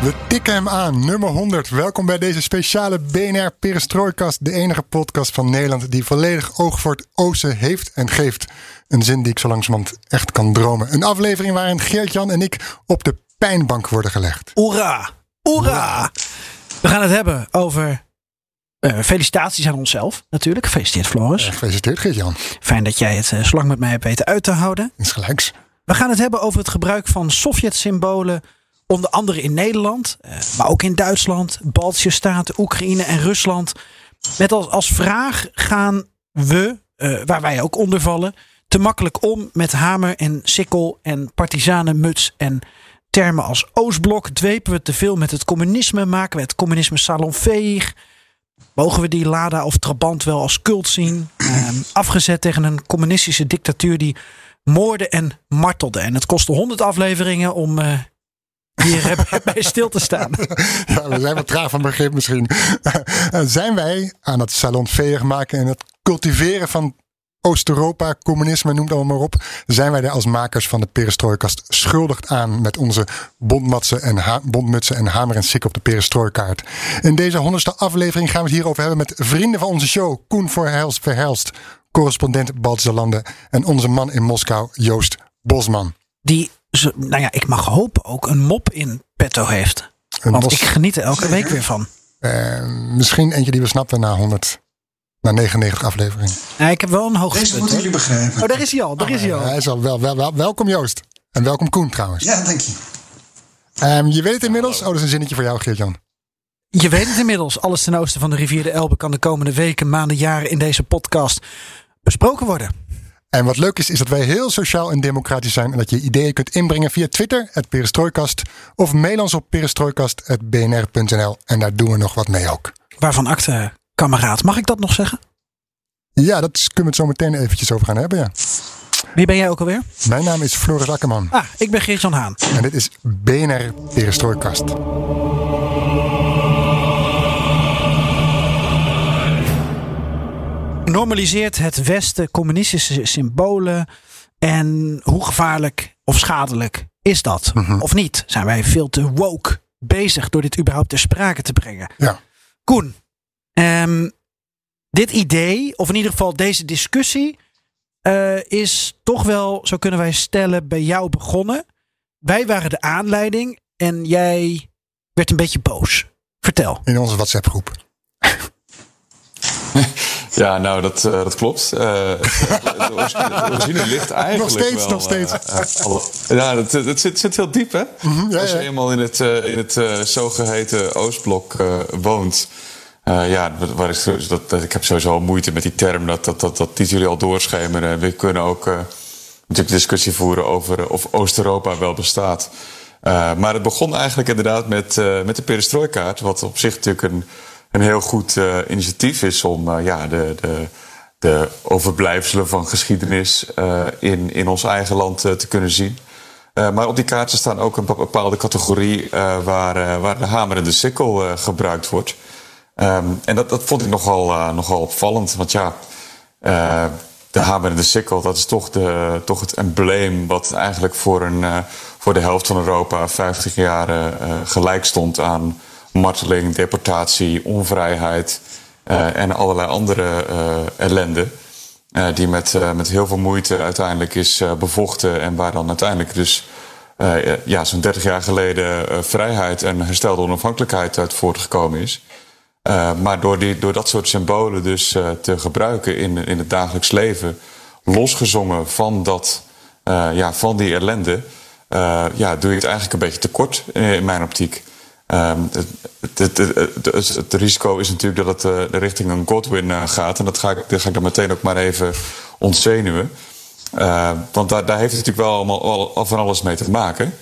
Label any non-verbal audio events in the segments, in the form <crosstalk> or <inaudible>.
We tikken hem aan, nummer 100. Welkom bij deze speciale BNR Perestrooikast. De enige podcast van Nederland die volledig oog voor het oosten heeft en geeft. Een zin die ik zo langzamerhand echt kan dromen. Een aflevering waarin Geert-Jan en ik op de pijnbank worden gelegd. Hoera! Hoera! We gaan het hebben over uh, felicitaties aan onszelf natuurlijk. Gefeliciteerd Floris. Uh, gefeliciteerd Geert-Jan. Fijn dat jij het uh, zo lang met mij hebt weten uit te houden. Is gelijks. We gaan het hebben over het gebruik van Sovjet-symbolen Onder andere in Nederland, maar ook in Duitsland, Baltische Staten, Oekraïne en Rusland. Met als, als vraag gaan we, uh, waar wij ook onder vallen, te makkelijk om met hamer en sikkel en partisanenmuts en termen als Oostblok. Dwepen we te veel met het communisme? Maken we het communisme salonveeg? Mogen we die Lada of Trabant wel als cult zien? Uh, afgezet tegen een communistische dictatuur die moorde en martelde. En het kostte honderd afleveringen om uh, hier <laughs> bij stil te staan. <laughs> Ja, we zijn wat traag van begrip misschien. <laughs> Zijn wij aan het salonveeg maken en het cultiveren van Oost-Europa, communisme, noem het allemaal maar op. Zijn wij daar als makers van de perestrooikast schuldig aan met onze bondmatsen en bondmutsen en hamer en sik op de perestrooikaart. In deze honderdste aflevering gaan we het hierover hebben met vrienden van onze show. Koen Verhelst, Verhelst correspondent Baltische Landen en onze man in Moskou, Joost Bosman. Die nou ja, ik mag hopen ook een mop in petto heeft. Want ik geniet er elke week weer van. Uh, misschien eentje die we snappen na 100, na 99 afleveringen. Ja, ik heb wel een hoogtepunt. Deze moeten jullie begrijpen. Oh, daar is hij al. Daar oh, is hij al. Hij is al wel, wel, wel, welkom Joost. En welkom Koen trouwens. Ja, dank je. Um, je weet het inmiddels. Oh, dat is een zinnetje voor jou, Geert-Jan. Je weet het inmiddels. Alles ten oosten van de rivier de Elbe kan de komende weken, maanden, jaren in deze podcast besproken worden. En wat leuk is, is dat wij heel sociaal en democratisch zijn. En dat je ideeën kunt inbrengen via Twitter, het Perestrooikast. Of mail ons op perestrooikast.bnr.nl. En daar doen we nog wat mee ook. Waarvan acte, kameraad. Mag ik dat nog zeggen? Ja, dat kunnen we het zo meteen eventjes over gaan hebben, ja. Wie ben jij ook alweer? Mijn naam is Floris Akkerman. Ah, ik ben Geert-Jan Haan. En dit is BNR Perestrooikast. Normaliseert het Westen communistische symbolen. En hoe gevaarlijk of schadelijk is dat? Mhm. Of niet? Zijn wij veel te woke bezig door dit überhaupt ter sprake te brengen? Ja. Koen, um, dit idee, of in ieder geval deze discussie, uh, is toch wel, zo kunnen wij stellen, bij jou begonnen. Wij waren de aanleiding en jij werd een beetje boos. Vertel. In onze WhatsApp-groep. <laughs> Ja, nou, dat, uh, dat klopt. Uh, de origine ligt eigenlijk Nog steeds, wel, nog steeds. Uh, alle, ja, dat, dat zit, zit heel diep, hè? Mm -hmm, ja, Als je ja. eenmaal in het, in het zogeheten Oostblok woont... ja, waar ik, dat, dat, ik heb sowieso moeite met die term. Dat, dat, dat, dat jullie al doorschemeren. We kunnen ook natuurlijk discussie voeren over of Oost-Europa wel bestaat. maar het begon eigenlijk inderdaad met, met de perestrooikaart. Wat op zich natuurlijk een een heel goed uh, initiatief is om uh, ja, de, de, de overblijfselen van geschiedenis uh, in, in ons eigen land te kunnen zien. maar op die kaarten staan ook een bepaalde categorie waar, waar de hamer en de sikkel gebruikt wordt. Um, en dat, dat vond ik nogal, nogal opvallend. Want ja, de hamer en de sikkel, dat is toch, de, toch het embleem wat eigenlijk voor, een, voor de helft van Europa 50 jaar gelijk stond aan marteling, deportatie, onvrijheid uh, en allerlei andere uh, ellende. Uh, die met, met heel veel moeite uiteindelijk is bevochten en waar dan uiteindelijk dus ja, zo'n 30 jaar geleden vrijheid en herstelde onafhankelijkheid uit voortgekomen is. maar door, die, door dat soort symbolen dus te gebruiken in, in het dagelijks leven, losgezongen van, dat, ja, van die ellende, ja, doe je het eigenlijk een beetje tekort in mijn optiek. Um, het, het, het, het, risico is natuurlijk dat het uh, richting een Godwin uh, gaat. En dat ga, ik, dat ga ik dan meteen ook maar even ontzenuwen. Uh, want daar, daar heeft het natuurlijk wel allemaal al, van alles mee te maken.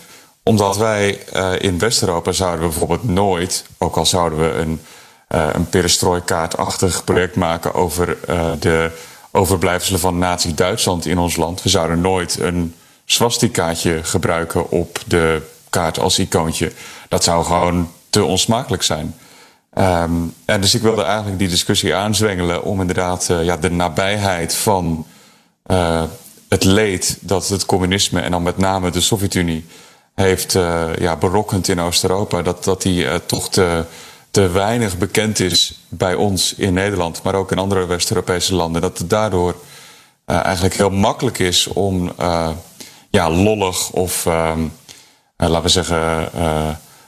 Omdat wij uh, in West-Europa zouden we bijvoorbeeld nooit, ook al zouden we een, een perestrooikaartachtig project maken over de overblijfselen van Nazi-Duitsland in ons land. We zouden nooit een swastikaatje gebruiken op de kaart als icoontje. Dat zou gewoon te onsmakelijk zijn. Um, en dus ik wilde eigenlijk die discussie aanzwengelen om inderdaad uh, ja, de nabijheid van uh, het leed dat het communisme en dan met name de Sovjet-Unie heeft uh, ja, berokkend in Oost-Europa, dat, dat die toch te, te weinig bekend is bij ons in Nederland, maar ook in andere West-Europese landen. Dat het daardoor eigenlijk heel makkelijk is om ja, lollig of laten we zeggen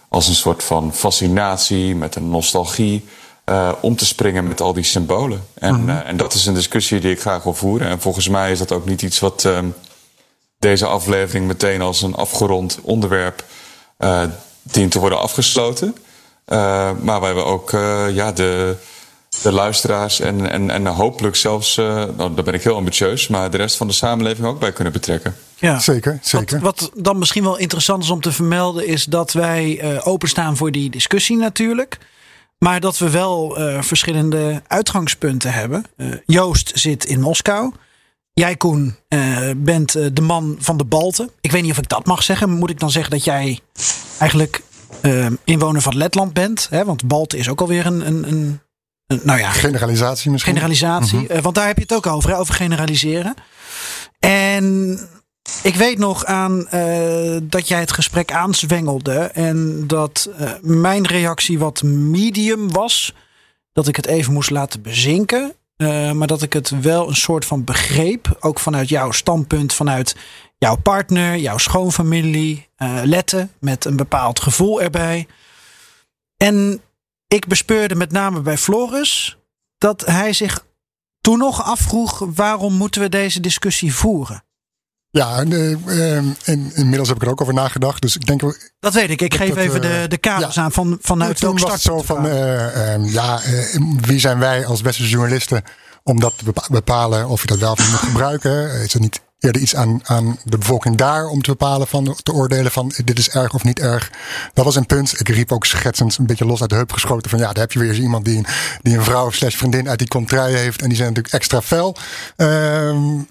als een soort van fascinatie, met een nostalgie. Uh, om te springen met al die symbolen. En, mm -hmm. uh, en dat is een discussie die ik graag wil voeren. En volgens mij is dat ook niet iets wat uh, deze aflevering meteen als een afgerond onderwerp dient te worden afgesloten. maar we ook ja, de, de luisteraars en, en, en hopelijk zelfs, nou, daar ben ik heel ambitieus, maar de rest van de samenleving ook bij kunnen betrekken. Ja, zeker. zeker. Wat, wat, dan misschien wel interessant is om te vermelden, is dat wij uh, openstaan voor die discussie natuurlijk. Maar dat we wel uh, verschillende uitgangspunten hebben. Uh, Joost zit in Moskou. Jij, Koen, bent de man van de Balten. Ik weet niet of ik dat mag zeggen. Moet ik dan zeggen dat jij eigenlijk inwoner van Letland bent? Hè? Want Balten is ook alweer een, een, een nou ja, generalisatie misschien. Generalisatie. Mm -hmm. want daar heb je het ook over, hè? over generaliseren. En ik weet nog aan uh, dat jij het gesprek aanzwengelde en dat uh, mijn reactie wat medium was. Dat ik het even moest laten bezinken. Uh, maar dat ik het wel een soort van begreep. Ook vanuit jouw standpunt, vanuit jouw partner, jouw schoonfamilie. letten met een bepaald gevoel erbij. En ik bespeurde met name bij Floris dat hij zich toen nog afvroeg: waarom moeten we deze discussie voeren? Ja, uh, uh, inmiddels heb ik er ook over nagedacht. Dus ik denk. Dat weet ik. Ik geef dat, even de, de kaders ja. aan van, vanuit welk start. zo van, uh, ja, wie zijn wij als westerse journalisten om dat te bepalen of je dat wel of niet moet gebruiken? Is het niet eerder iets aan, aan de bevolking daar om te bepalen van te oordelen van dit is erg of niet erg. Dat was een punt. Ik riep ook schetsend een beetje los uit de heup geschoten van ja, daar heb je weer eens iemand die, die een vrouw slash vriendin uit die contraille heeft en die zijn natuurlijk extra fel. <laughs> Um,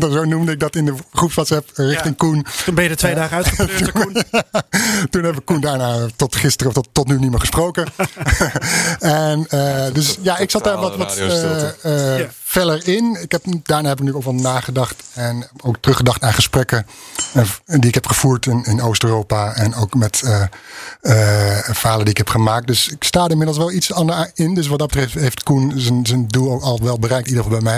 zo noemde ik dat in de groepswhatsapp richting ja. Koen. Toen ben je er twee uh, dagen uitgepleurd, <laughs> Koen. toen heb ik Koen daarna tot gisteren of tot, tot nu niet meer gesproken. <laughs> en uh, dus ja, ik zat daar wat, wat uh, ja feller in. Ik heb, daarna heb ik nu ook wel nagedacht en ook teruggedacht aan gesprekken die ik heb gevoerd in, Oost-Europa en ook met uh, uh, verhalen die ik heb gemaakt. Dus ik sta er inmiddels wel iets anders in. Dus wat dat betreft heeft Koen zijn, zijn doel al wel bereikt, in ieder geval bij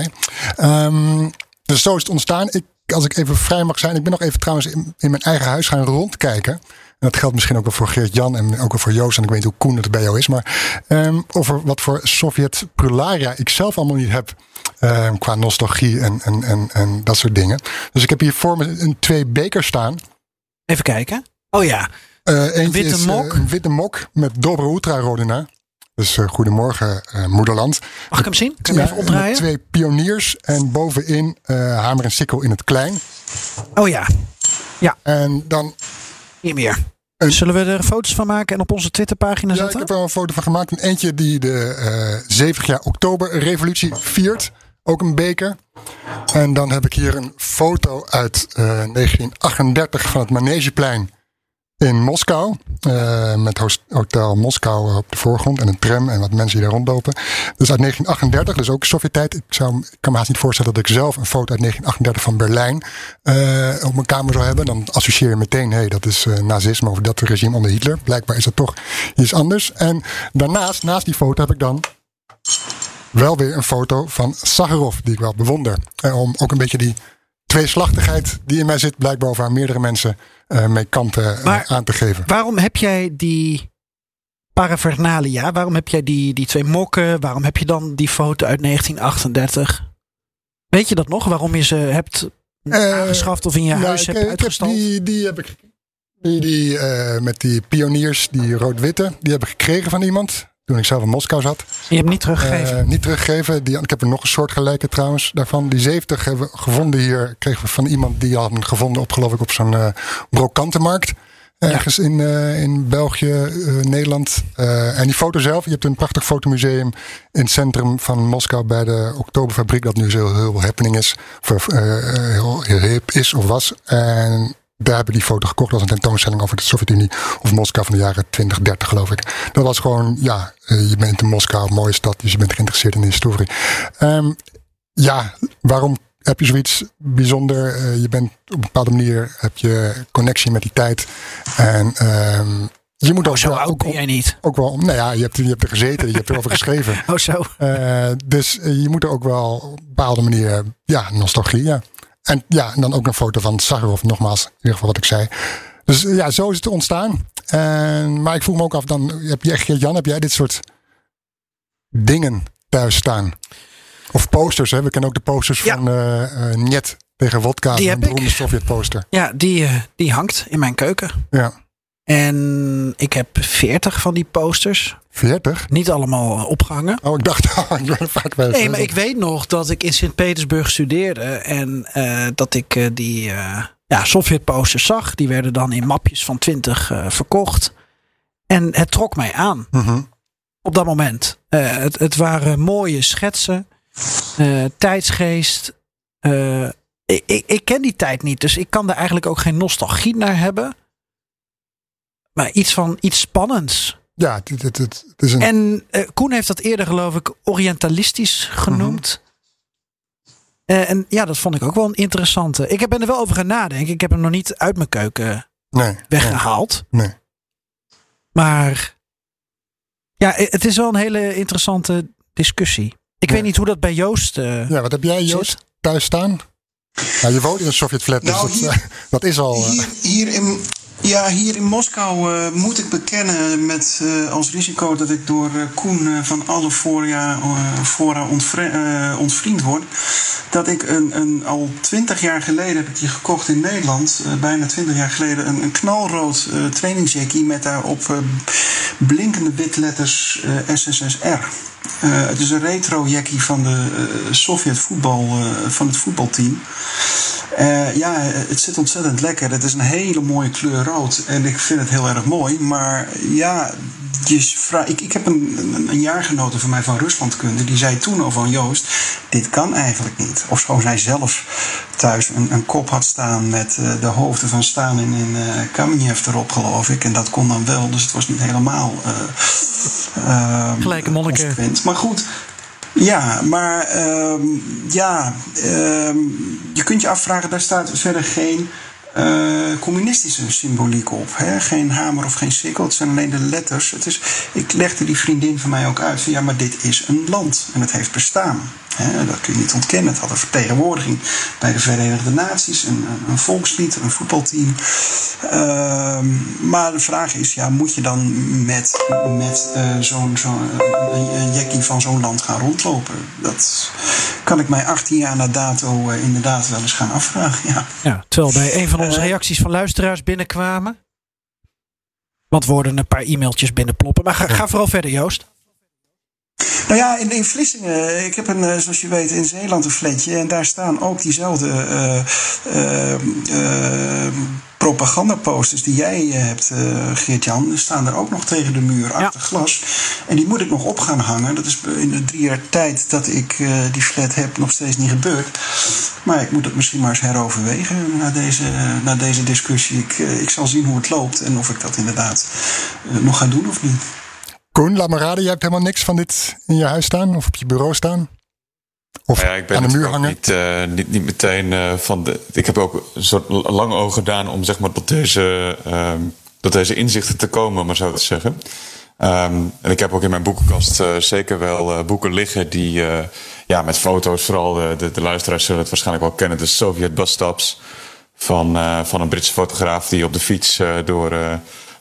mij. Um, dus zo is het ontstaan. Ik, als ik even vrij mag zijn, ik ben nog even trouwens in mijn eigen huis gaan rondkijken. Dat geldt misschien ook wel voor Geert Jan en ook wel voor Joost. En ik weet niet hoe Koen het bij jou is. Maar um, over wat voor Sovjet Prularia ik zelf allemaal niet heb. Uh, qua nostalgie en, en, en, en dat soort dingen. Dus ik heb hier voor me een, twee bekers staan. Even kijken. Oh ja. Uh, een witte is, mok. Uh, een witte mok met Dobro Ultra Rodina. Dus uh, goedemorgen, Moederland. Mag ik hem zien? Kan ik hem even opdraaien? Twee pioniers en bovenin hamer en sikkel in het klein. Oh ja. Ja. En dan. Niet meer. Zullen we er foto's van maken en op onze Twitterpagina ja, zetten? Ik heb er een foto van gemaakt. Een eentje die de 70 jaar oktoberrevolutie viert. Ook een beker. En dan heb ik hier een foto uit uh, 1938 van het Manegeplein in Moskou. Uh, met Hotel Moskou op de voorgrond en een tram en wat mensen die daar rondlopen. Dus uit 1938, dus ook Sovjet-tijd. Ik, zou, kan me haast niet voorstellen dat ik zelf een foto uit 1938 van Berlijn uh, op mijn kamer zou hebben. Dan associeer je meteen, hé, hey, dat is uh, nazisme of dat regime onder Hitler. Blijkbaar is dat toch iets anders. En daarnaast, naast die foto heb ik dan wel weer een foto van Sakharov, die ik wel bewonder. Om ook een beetje die tweeslachtigheid die in mij zit, blijkbaar over aan meerdere mensen uh, mee kampen uh, aan te geven. Waarom heb jij die paraphernalia? Waarom heb jij die, die twee mokken? Waarom heb je dan die foto uit 1938? Weet je dat nog? Waarom je ze hebt aangeschaft of in je huis hebt uitgestald? Die, die heb ik die, die met die pioniers, die rood-witte, die heb ik gekregen van iemand toen ik zelf in Moskou zat. Je hebt niet teruggegeven? Uh, niet teruggegeven. Die, ik heb er nog een soort gelijke trouwens daarvan. Die 70 hebben we gevonden hier. Kregen we van iemand die hadden gevonden op geloof ik op zo'n uh, brokantenmarkt. Ergens in, uh, in België, Nederland. En die foto zelf, je hebt een prachtig fotomuseum in het centrum van Moskou bij de Oktoberfabriek, dat nu zo heel, heel happening is. Of heel, heel hip is of was. En daar hebben die foto gekocht als een tentoonstelling over de Sovjet-Unie of Moskou van de jaren 20, 30 geloof ik. Dat was gewoon, ja, je bent in Moskou, een mooie stad, dus je bent geïnteresseerd in de historie. Um, ja, waarom heb je zoiets bijzonder. Uh, je bent op een bepaalde manier, heb je connectie met die tijd. En uh, je moet oh, ook zo wel, ook, jij niet. Ook wel, nou ja, je hebt, je hebt er gezeten, je hebt erover geschreven. Oh zo. Uh, dus je moet er ook wel op een bepaalde manier, ja, nostalgie, ja. En ja, en dan ook een foto van Sakharov, nogmaals, in ieder geval wat ik zei. Dus ja, zo is het ontstaan. En, maar ik vroeg me ook af, dan heb je echt, Jan, heb jij dit soort dingen thuis staan? Of posters, hè? we kennen ook de posters Ja. van uh, uh, Njet tegen Wodka, Die een beroemde. Sovjet-poster. Ja, die, eh, die hangt in mijn keuken. Ja. En ik heb veertig van die posters. 40? Niet allemaal eh, opgehangen. Oh, ik dacht, oh, <laughs> ik ben vaak wel. Nee, maar ik weet nog dat ik in Sint-Petersburg studeerde. En eh, dat ik eh, die eh, ja, Sovjet-posters zag. Die werden dan in mapjes van 20 eh, verkocht. En het trok mij aan Mhm. op dat moment. Het, het waren mooie schetsen. tijdsgeest. Ik, ik, ik ken die tijd niet. Dus ik kan er eigenlijk ook geen nostalgie naar hebben. Maar iets van iets spannends. Ja, het, het, het, het is een. En eh, Koen heeft dat eerder, geloof ik, orientalistisch genoemd. Eh, en ja, dat vond ik ook wel een interessante. Ik ben er wel over gaan nadenken. Ik heb hem nog niet uit mijn keuken nee. weggehaald. Nee. Maar ja, eh, het is wel een hele interessante discussie. Ik Ja. weet niet hoe dat bij Joost. eh, Ja, wat heb jij, Joost, Zit. thuis staan? Nou, je woont in een Sovjet-flat, dus Nou, dat, hier- <laughs> dat is al. eh, Hier, hier, in, ja, hier in Moskou eh, moet ik bekennen met eh, als risico dat ik door eh, Koen van alle fora, fora ontvriend word. Dat ik een, een, al twintig jaar geleden heb ik die gekocht in Nederland. bijna twintig jaar geleden. Een, een knalrood trainingsjackie met daarop blinkende witletters SSSR. Het is een retro jackie van de Sovjet voetbal, van het voetbalteam. Eh, ja, het zit ontzettend lekker. Het is een hele mooie kleur rood. En ik vind het heel erg mooi. Maar ja, je ik, ik heb een, een, een jaargenote van mij van Ruslandkunde. Die zei toen al van Joost, dit kan eigenlijk niet. Of zo zij zelf thuis een, een kop had staan met eh, de hoofden van Stalin en eh Kamenev erop geloof ik. En dat kon dan wel. Dus het was niet helemaal eh, Gelijke monniken. consequent. Maar goed, ja, maar ehm, ja, ehm, je kunt je afvragen, daar staat verder geen eh, communistische symboliek op. Hè? Geen hamer of geen sikkel, het zijn alleen de letters. Het is, ik legde die vriendin van mij ook uit van ja, maar dit is een land en het heeft bestaan. Dat kun je niet ontkennen. Het had een vertegenwoordiging bij de Verenigde Naties, een, een, een volkslied, een voetbalteam. Ehm, maar de vraag is, ja, moet je dan met, met eh, zo'n een, jackie van zo'n land gaan rondlopen? Dat kan ik mij 18 jaar na dato eh, inderdaad wel eens gaan afvragen. Ja. ja, terwijl bij een van onze Eh. reacties van luisteraars binnenkwamen. Want worden een paar e-mailtjes binnenploppen. Maar ga, ga vooral verder, Joost. Nou ja, in, in Vlissingen, ik heb een, eh, zoals je weet, in Zeeland een flatje. En daar staan ook diezelfde eh, eh, propagandaposters die jij hebt, Geert-Jan. Staan er ook nog tegen de muur achter glas. En die moet ik nog op gaan hangen. Dat is in de drie jaar tijd dat ik die flat heb nog steeds niet gebeurd. Maar ik moet het misschien maar eens heroverwegen na deze, na deze discussie. Ik, ik zal zien hoe het loopt en of ik dat inderdaad nog ga doen of niet. Koen, laat me raden, jij hebt helemaal niks van dit in je huis staan of op je bureau staan? Of Ja, ik ben aan de muur hangen? Niet, eh, niet, niet meteen eh, van de. Ik heb ook een soort lang oog gedaan om zeg maar tot deze, ehm, tot deze inzichten te komen, maar zo te zeggen. Ehm, en ik heb ook in mijn boekenkast eh, zeker wel boeken liggen die ja, met foto's, vooral de, de, de luisteraars zullen het waarschijnlijk wel kennen, de Soviet bus stops van, van een Britse fotograaf die op de fiets door,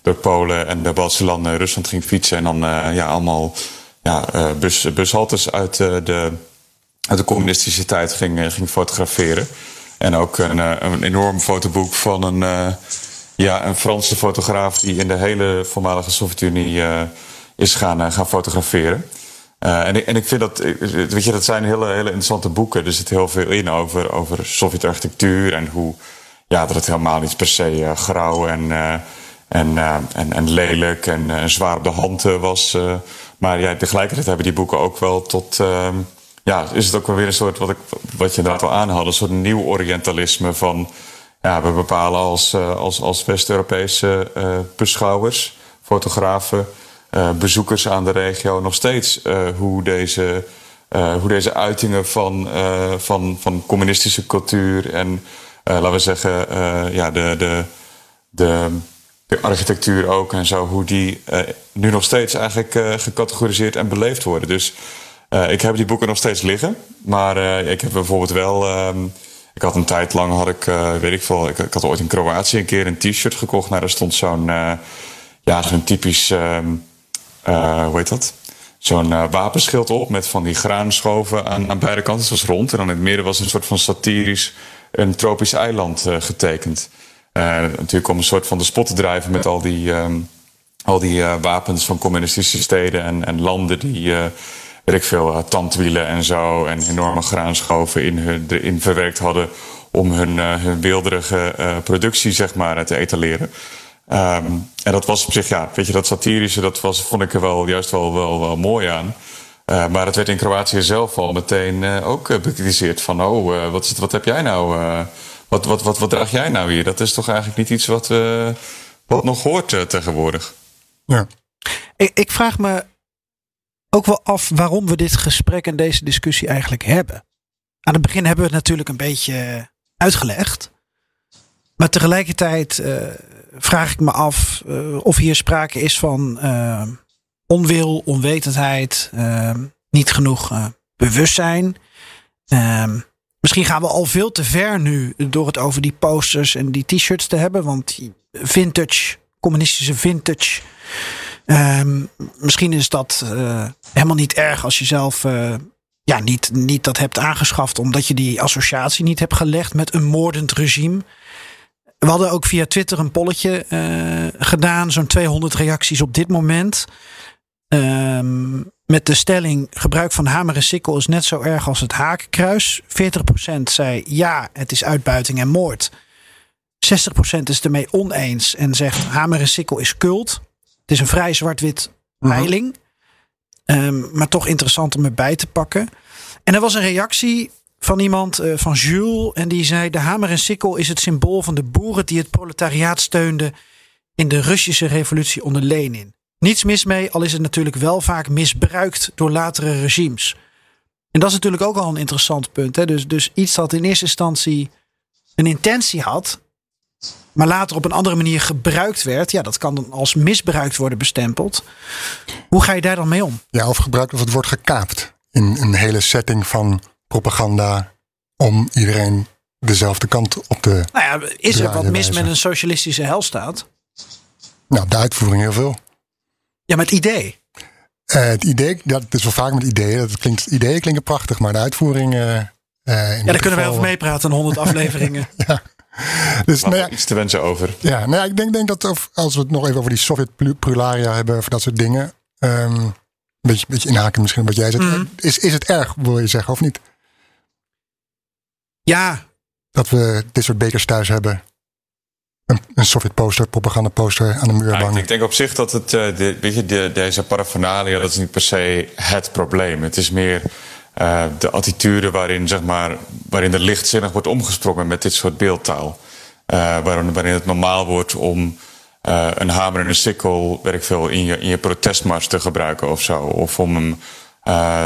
door Polen en de Baltische landen Rusland ging fietsen en dan eh, ja, allemaal ja, eh, bus, bushaltes uit eh, de uit de communistische tijd ging, ging fotograferen. En ook een, een enorm fotoboek van een, ja, een Franse fotograaf die in de hele voormalige Sovjet-Unie is gaan, gaan fotograferen. En, ik, en ik vind dat, weet je, dat zijn hele, hele interessante boeken. Er zit heel veel in over, over Sovjet-architectuur en hoe, ja, dat het helemaal niet per se eh, grauw en, en, en, en lelijk en zwaar op de hand was. maar ja, tegelijkertijd hebben die boeken ook wel tot. Ehm, ja, is het ook wel weer een soort, wat, ik, wat je inderdaad al aanhaalde, een soort nieuw Orientalisme van. Ja, we bepalen als, als, als West-Europese beschouwers, fotografen, bezoekers aan de regio nog steeds hoe deze hoe deze uitingen van, van, van communistische cultuur en laten we zeggen, ja, de, de, de, de, architectuur ook en zo, hoe die nu nog steeds eigenlijk gecategoriseerd en beleefd worden. Dus ik heb die boeken nog steeds liggen, maar ik heb bijvoorbeeld wel. Um, ik had een tijd lang, had ik, weet ik veel, ik, had ooit in Kroatië een keer een t-shirt gekocht. Nou, daar stond zo'n, ja, zo'n typisch, um, hoe heet dat? zo'n uh, wapenschild op met van die graanschoven aan, aan beide kanten. Het was rond en dan in het midden was een soort van satirisch een tropisch eiland uh, getekend. Uh, natuurlijk om een soort van de spot te drijven met al die, um, al die wapens van communistische steden en, en landen die, weet ik veel, tandwielen en zo en enorme graanschoven in, hun, erin verwerkt hadden om hun, hun weelderige productie zeg maar te etaleren. Um, en dat was op zich, ja, weet je, dat satirische, dat was, vond ik er wel juist wel, wel, wel mooi aan. Uh, maar het werd in Kroatië zelf al meteen uh, ook uh, bekritiseerd. Van, oh, wat, is het, wat heb jij nou, wat, wat, wat, wat draag jij nou hier? Dat is toch eigenlijk niet iets wat, wat nog hoort tegenwoordig. Ja. Ik, ik vraag me ook wel af waarom we dit gesprek en deze discussie eigenlijk hebben. Aan het begin hebben we het natuurlijk een beetje uitgelegd. Maar tegelijkertijd vraag ik me af uh, of hier sprake is van uh, onwil, onwetendheid, uh, niet genoeg bewustzijn. Misschien gaan we al veel te ver nu door het over die posters en die t-shirts te hebben. Want vintage, communistische vintage. Ehm, misschien is dat helemaal niet erg als je zelf ja, niet, niet dat hebt aangeschaft omdat je die associatie niet hebt gelegd met een moordend regime. We hadden ook via Twitter een polletje uh, gedaan. Zo'n 200 reacties op dit moment. Um, met de stelling: gebruik van hamer en sikkel is net zo erg als het haakkruis. 40% zei ja, het is uitbuiting en moord. 60% is het ermee oneens en zegt hamer en sikkel is cult. Het is een vrij zwart-wit peiling. Uh -huh. um, maar toch interessant om erbij te pakken. En er was een reactie van iemand, uh, van Jules. En die zei: De hamer en sikkel is het symbool van de boeren die het proletariaat steunden in de Russische revolutie onder Lenin. Niets mis mee, al is het natuurlijk wel vaak misbruikt door latere regimes. En dat is natuurlijk ook al een interessant punt. Hè? Dus, dus iets dat in eerste instantie een intentie had, maar later op een andere manier gebruikt werd, ja, dat kan dan als misbruikt worden bestempeld. Hoe ga je daar dan mee om? Ja, of gebruikt of het wordt gekaapt in een hele setting van propaganda om iedereen dezelfde kant op te. Nou ja, is er wat mis met een socialistische helstaat? Nou, de uitvoering heel veel. Ja, met idee. Uh, het idee, dat is wel vaak met ideeën. Dat klinkt, ideeën klinken prachtig, maar de uitvoering. Uh, ja, daar kunnen wij over meepraten, 100 <laughs> afleveringen. ja. Dus, nou ja, iets te wensen over. Ja, nou ja, ik denk, denk dat als we het nog even over die Sovjet-prularia hebben, over dat soort dingen. Um, een beetje, beetje inhaken misschien wat jij zegt. Mm. Is, is het erg, wil je zeggen, of niet? Ja. Dat we dit soort bekers thuis hebben. Een, een Sovjet-poster, propagandaposter aan de muur hangen. ik denk op zich dat het, uh, de, weet je, de, deze paraphernalia, dat is niet per se het probleem. Het is meer uh, de attitude waarin, zeg maar, waarin er lichtzinnig wordt omgesprongen met dit soort beeldtaal. Uh, waarin, waarin het normaal wordt om een hamer en een sikkel, werk veel, in je, in je protestmars te gebruiken of zo. Of om hem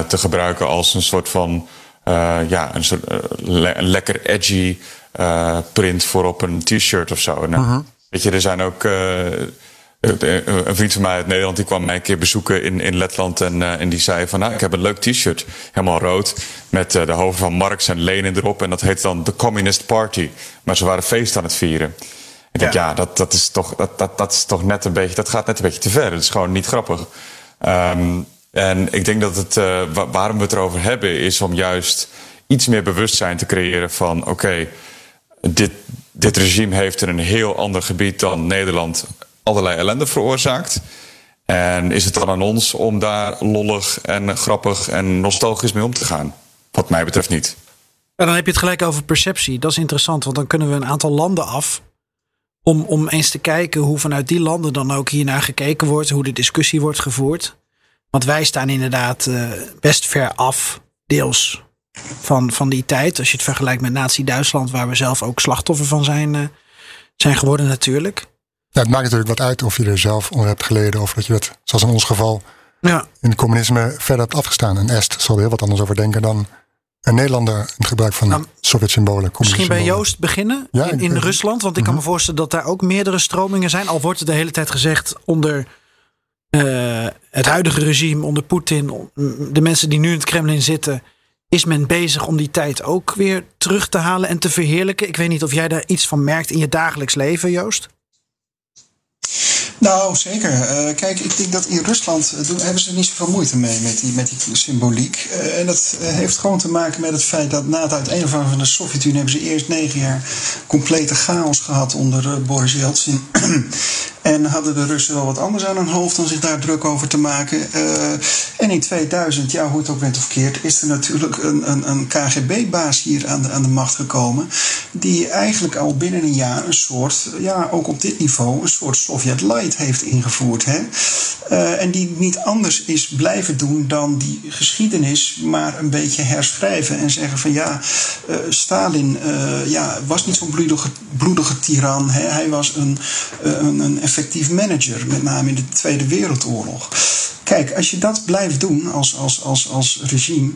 te gebruiken als een soort van ja, een soort le lekker edgy uh, print voor op een t-shirt of zo. Nou, uh -huh. Weet je, er zijn ook. een vriend van mij uit Nederland die kwam mij een keer bezoeken in, in Letland. En, en die zei van nou, ik heb een leuk t-shirt. Helemaal rood. Met de hoofden van Marx en Lenin erop. En dat heet dan The Communist Party. Maar ze waren feest aan het vieren. Ik denk, ja, ja dat, dat, is toch, dat, dat, dat is toch net een beetje. Dat gaat net een beetje te ver. Dat is gewoon niet grappig. Um, en ik denk dat het, uh, waarom we het erover hebben, is om juist iets meer bewustzijn te creëren van oké, okay, dit, dit regime heeft in een heel ander gebied dan Nederland allerlei ellende veroorzaakt. En is het dan aan ons om daar lollig en grappig en nostalgisch mee om te gaan? Wat mij betreft niet. En dan heb je het gelijk over perceptie. Dat is interessant, want dan kunnen we een aantal landen af. Om, om eens te kijken hoe vanuit die landen dan ook hiernaar gekeken wordt, hoe de discussie wordt gevoerd. Want wij staan inderdaad uh, best ver af, deels van, van die tijd. Als je het vergelijkt met Nazi-Duitsland, waar we zelf ook slachtoffer van zijn, uh, zijn geworden, natuurlijk. Ja, het maakt natuurlijk wat uit of je er zelf onder hebt geleden of dat je dat, zoals in ons geval, ja. in het communisme verder hebt afgestaan. Een Est zal er heel wat anders over denken dan een Nederlander in het gebruik van nou, Sovjet-symbolen. Misschien bij Joost beginnen ja, in, in Rusland. Want ik kan me mhm. voorstellen dat daar ook meerdere stromingen zijn. Al wordt er de hele tijd gezegd onder uh, het huidige regime, onder Poetin, de mensen die nu in het Kremlin zitten. Is men bezig om die tijd ook weer terug te halen en te verheerlijken? Ik weet niet of jij daar iets van merkt in je dagelijks leven, Joost. Nou, zeker. Uh, kijk, ik denk dat in Rusland doen, hebben ze niet zoveel moeite mee met die, met die symboliek. Uh, en dat heeft gewoon te maken met het feit dat na het uiteenvallen van de Sovjet-Unie hebben ze eerst negen jaar complete chaos gehad onder Boris Yeltsin. <clears throat> En hadden de Russen wel wat anders aan hun hoofd dan zich daar druk over te maken. En in 2000, ja, hoe het ook bent of keert, is er natuurlijk een, een, een KGB-baas hier aan de, aan de macht gekomen. Die eigenlijk al binnen een jaar een soort, ja, ook op dit niveau, een soort Sovjet-light heeft ingevoerd. Hè? Uh, en die niet anders is blijven doen dan die geschiedenis maar een beetje herschrijven. En zeggen van ja, uh, Stalin ja, was niet zo'n bloedige, bloedige tiran. Hè? Hij was een, een, een effectief manager, met name in de Tweede Wereldoorlog. Kijk, als je dat blijft doen als, als, als, als regime,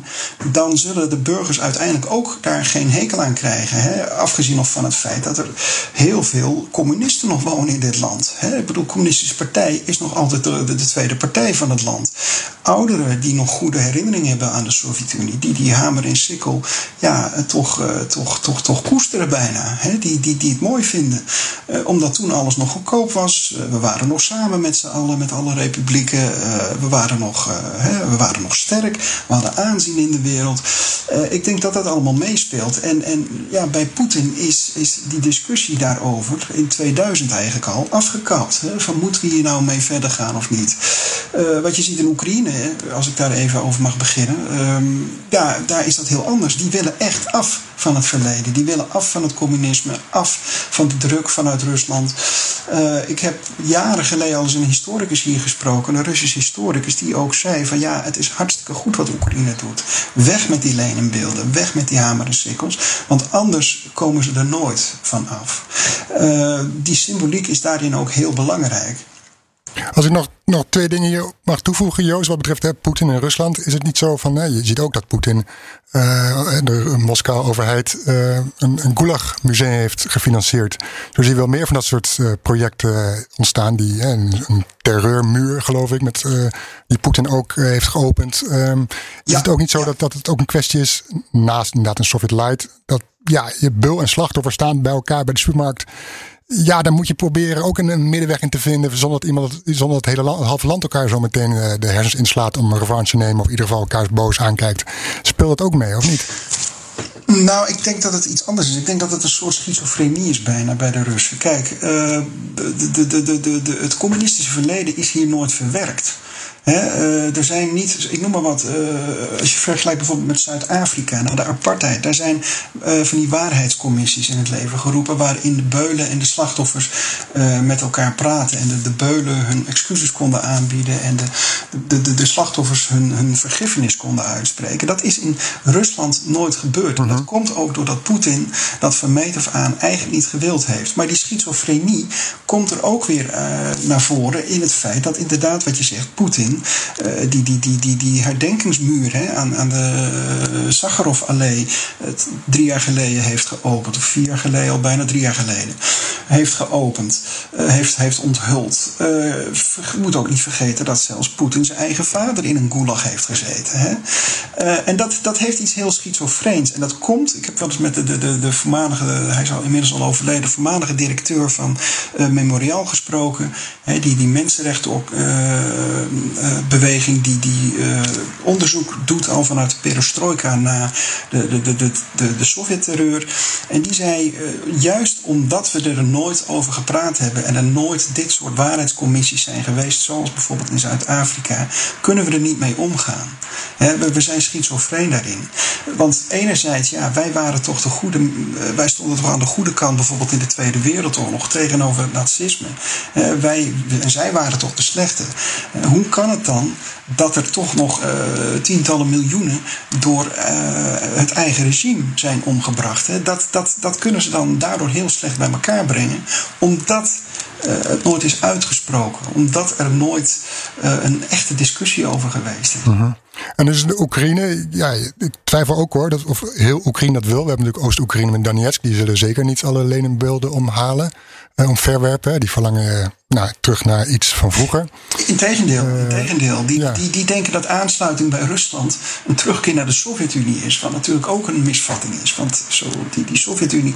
dan zullen de burgers uiteindelijk ook daar geen hekel aan krijgen. Hè? Afgezien of van het feit dat er heel veel communisten nog wonen in dit land. Hè? Ik bedoel, de Communistische Partij is nog altijd de, de, de, tweede partij van het land. Ouderen die nog goede herinneringen hebben aan de Sovjet-Unie, die die hamer en sikkel ja, toch, uh, toch, toch, toch koesteren bijna. Hè? Die, die, die het mooi vinden. Uh, omdat toen alles nog goedkoop was. Uh, we waren nog samen met z'n allen, met alle republieken we waren nog, uh, hè, we waren nog sterk, we hadden aanzien in de wereld. Uh, ik denk dat dat allemaal meespeelt. En, en ja, bij Poetin is, is die discussie daarover in 2000 eigenlijk al afgekapt. Hè, van moeten we hier nou mee verder gaan of niet? Uh, wat je ziet in Oekraïne, als ik daar even over mag beginnen, um, ja, daar is dat heel anders. Die willen echt af van het verleden. Die willen af van het communisme, af van de druk vanuit Rusland. Uh, ik heb jaren geleden al eens een historicus hier gesproken, een Russisch historicus, die ook zei van ja, het is hartstikke goed wat Oekraïne doet. Weg met die Leninbeelden, weg met die hamer en sikkels, want anders komen ze er nooit van af. Uh, die symboliek is daarin ook heel belangrijk. Als ik nog, nog twee dingen hier mag toevoegen, Joost, wat betreft hè, Poetin en Rusland, is het niet zo van, hè, je ziet ook dat Poetin, uh, de Moskou-overheid, uh, een, een Gulag-museum heeft gefinancierd. Zo zie je wel meer van dat soort uh, projecten ontstaan, die, een, een, terreurmuur, geloof ik, met, die Poetin ook heeft geopend. Um, is het ook niet zo ja. dat, dat het ook een kwestie is, naast inderdaad een Sovjet-light, dat ja, je bul en slachtoffer staan bij elkaar bij de supermarkt ja, dan moet je proberen ook een, middenweg in te vinden. Zonder dat, iemand, zonder dat het hele land, halve land elkaar zo meteen uh, de hersens inslaat om een revanche te nemen. Of in ieder geval elkaar boos aankijkt. Speelt dat ook mee, of niet? Nou, ik denk dat het iets anders is. Ik denk dat het een soort schizofrenie is bijna bij de Russen. Kijk, de, de, de, de, het communistische verleden is hier nooit verwerkt. He, uh, er zijn niet, ik noem maar wat, uh, als je vergelijkt bijvoorbeeld met Zuid-Afrika, nou, de apartheid, daar zijn uh, van die waarheidscommissies in het leven geroepen, waarin de beulen en de slachtoffers met elkaar praten en de, de, beulen hun excuses konden aanbieden en de, de, de, de slachtoffers hun, hun vergiffenis konden uitspreken. Dat is in Rusland nooit gebeurd. En dat mhm. komt ook doordat Poetin dat van meet af aan eigenlijk niet gewild heeft. Maar die schizofrenie komt er ook weer naar voren in het feit dat inderdaad, wat je zegt, Poetin uh, die, die, die, die, die herdenkingsmuur hè, aan, aan de Sakharov-allee het drie jaar geleden heeft geopend, of vier jaar geleden, al bijna drie jaar geleden, heeft geopend, uh, heeft, heeft onthuld. Uh, je moet ook niet vergeten dat zelfs Poetin zijn eigen vader in een gulag heeft gezeten. Hè? en dat, dat heeft iets heel schizofreens. En dat komt, ik heb wel eens met de, de, de, de voormalige, hij is al inmiddels al overleden, voormalige directeur van Memorial gesproken, hè, die die mensenrechten ook uh, beweging die, die uh, onderzoek doet al vanuit de perestroika na de, de, de, de, de, de Sovjet-terreur. En die zei, uh, juist omdat we er nooit over gepraat hebben en er nooit dit soort waarheidscommissies zijn geweest, zoals bijvoorbeeld in Zuid-Afrika, kunnen we er niet mee omgaan. we, zijn schizofreen daarin. Want enerzijds, ja, wij waren toch de goede, eh, wij stonden toch aan de goede kant, bijvoorbeeld in de Tweede Wereldoorlog, tegenover het nazisme. wij, en zij waren toch de slechte. hoe kan het dan dat er toch nog tientallen miljoenen door het eigen regime zijn omgebracht? Dat, dat, dat kunnen ze dan daardoor heel slecht bij elkaar brengen, omdat uh, het nooit is uitgesproken. Omdat er nooit een echte discussie over geweest is. Uh En dus de Oekraïne, ja, ik twijfel ook hoor, dat, of heel Oekraïne dat wil. We hebben natuurlijk Oost-Oekraïne met Donetsk, die zullen zeker niet alle lenenbeelden omhalen, uh, omverwerpen. Die verlangen nou, terug naar iets van vroeger. Integendeel, uh, integendeel. Die, die, die denken dat aansluiting bij Rusland een terugkeer naar de Sovjet-Unie is. Wat natuurlijk ook een misvatting is. Want zo, die, die Sovjet-Unie,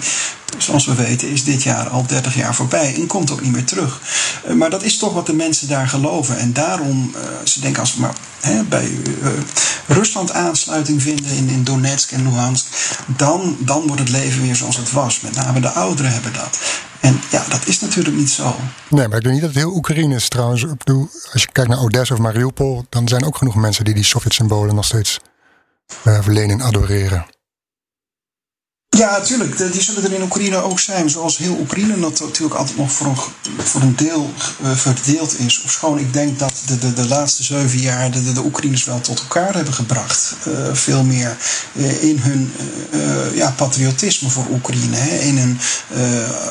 zoals we weten, is dit jaar al 30 jaar voorbij en komt ook niet meer terug. Uh, maar dat is toch wat de mensen daar geloven. En daarom, uh, ze denken als we maar hè, bij Rusland aansluiting vinden in, in Donetsk en Luhansk, dan, dan wordt het leven weer zoals het was. Met name de ouderen hebben dat. En ja, dat is natuurlijk niet zo. Nee, maar ik denk niet dat het heel Oekraïne is trouwens. Ik bedoel, als je kijkt naar Odessa of Mariupol, dan zijn ook genoeg mensen die die Sovjet-symbolen nog steeds uh, verlenen en adoreren. Ja, natuurlijk. Die zullen er in Oekraïne ook zijn. Zoals heel Oekraïne natuurlijk altijd nog voor een, voor een deel uh, verdeeld is. Ofschoon ik denk dat de, de, de laatste zeven jaar de, de, Oekraïners wel tot elkaar hebben gebracht. Uh, veel meer uh, in hun ja, patriotisme voor Oekraïne. In hun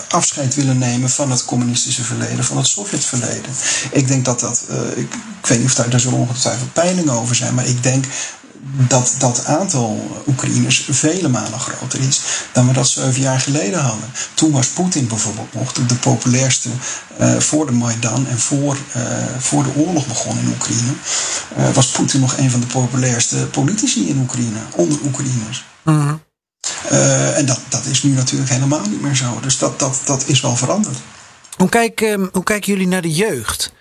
afscheid willen nemen van het communistische verleden, van het Sovjetverleden. Ik denk dat dat. Ik, ik, weet niet of daar, daar zullen ongetwijfeld peilingen over zijn. Maar ik denk dat dat aantal Oekraïners vele malen groter is dan we dat zeven jaar geleden hadden. Toen was Poetin bijvoorbeeld nog de populairste uh, voor de Maidan en voor, uh, voor de oorlog begon in Oekraïne. Uh, was Poetin nog een van de populairste politici in Oekraïne, onder Oekraïners. Mm -hmm. en dat, dat is nu natuurlijk helemaal niet meer zo. Dus dat, dat, dat is wel veranderd. Hoe, kijk, um, hoe kijken jullie naar de jeugd?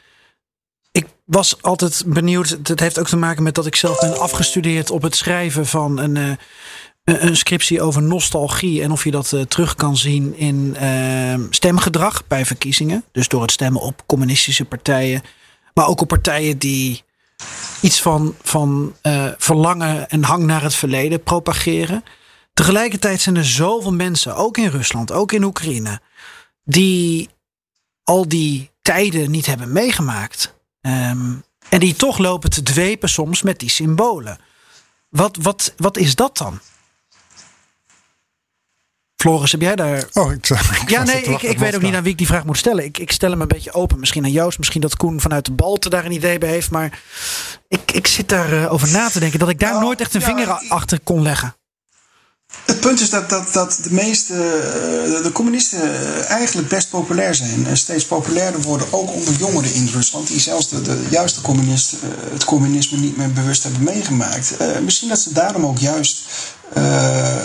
Ik was altijd benieuwd. Het heeft ook te maken met dat ik zelf ben afgestudeerd op het schrijven van een, uh, een scriptie over nostalgie. En of je dat uh, terug kan zien in uh, stemgedrag bij verkiezingen. Dus door het stemmen op communistische partijen. Maar ook op partijen die iets van, van verlangen en hang naar het verleden propageren. Tegelijkertijd zijn er zoveel mensen, ook in Rusland, ook in Oekraïne, die al die tijden niet hebben meegemaakt. Um, en die toch lopen te dwepen soms met die symbolen. Wat, wat, wat is dat dan? Floris, heb jij daar. Oh, ik, <laughs> ik ja, nee, ik, ik weet ook niet aan wie ik die vraag moet stellen. Ik, ik stel hem een beetje open. Misschien aan Joost, misschien dat Koen vanuit de Balte daar een idee bij heeft. Maar ik, ik zit daarover over na te denken dat ik daar Nou, nooit echt een ja, vinger achter kon leggen. Het punt is dat, dat, dat de meeste eh, de communisten eigenlijk best populair zijn. En steeds populairder worden, ook onder jongeren in Rusland. Die zelfs de, de juiste communisten eh, het communisme niet meer bewust hebben meegemaakt. Eh, misschien dat ze daarom ook juist eh,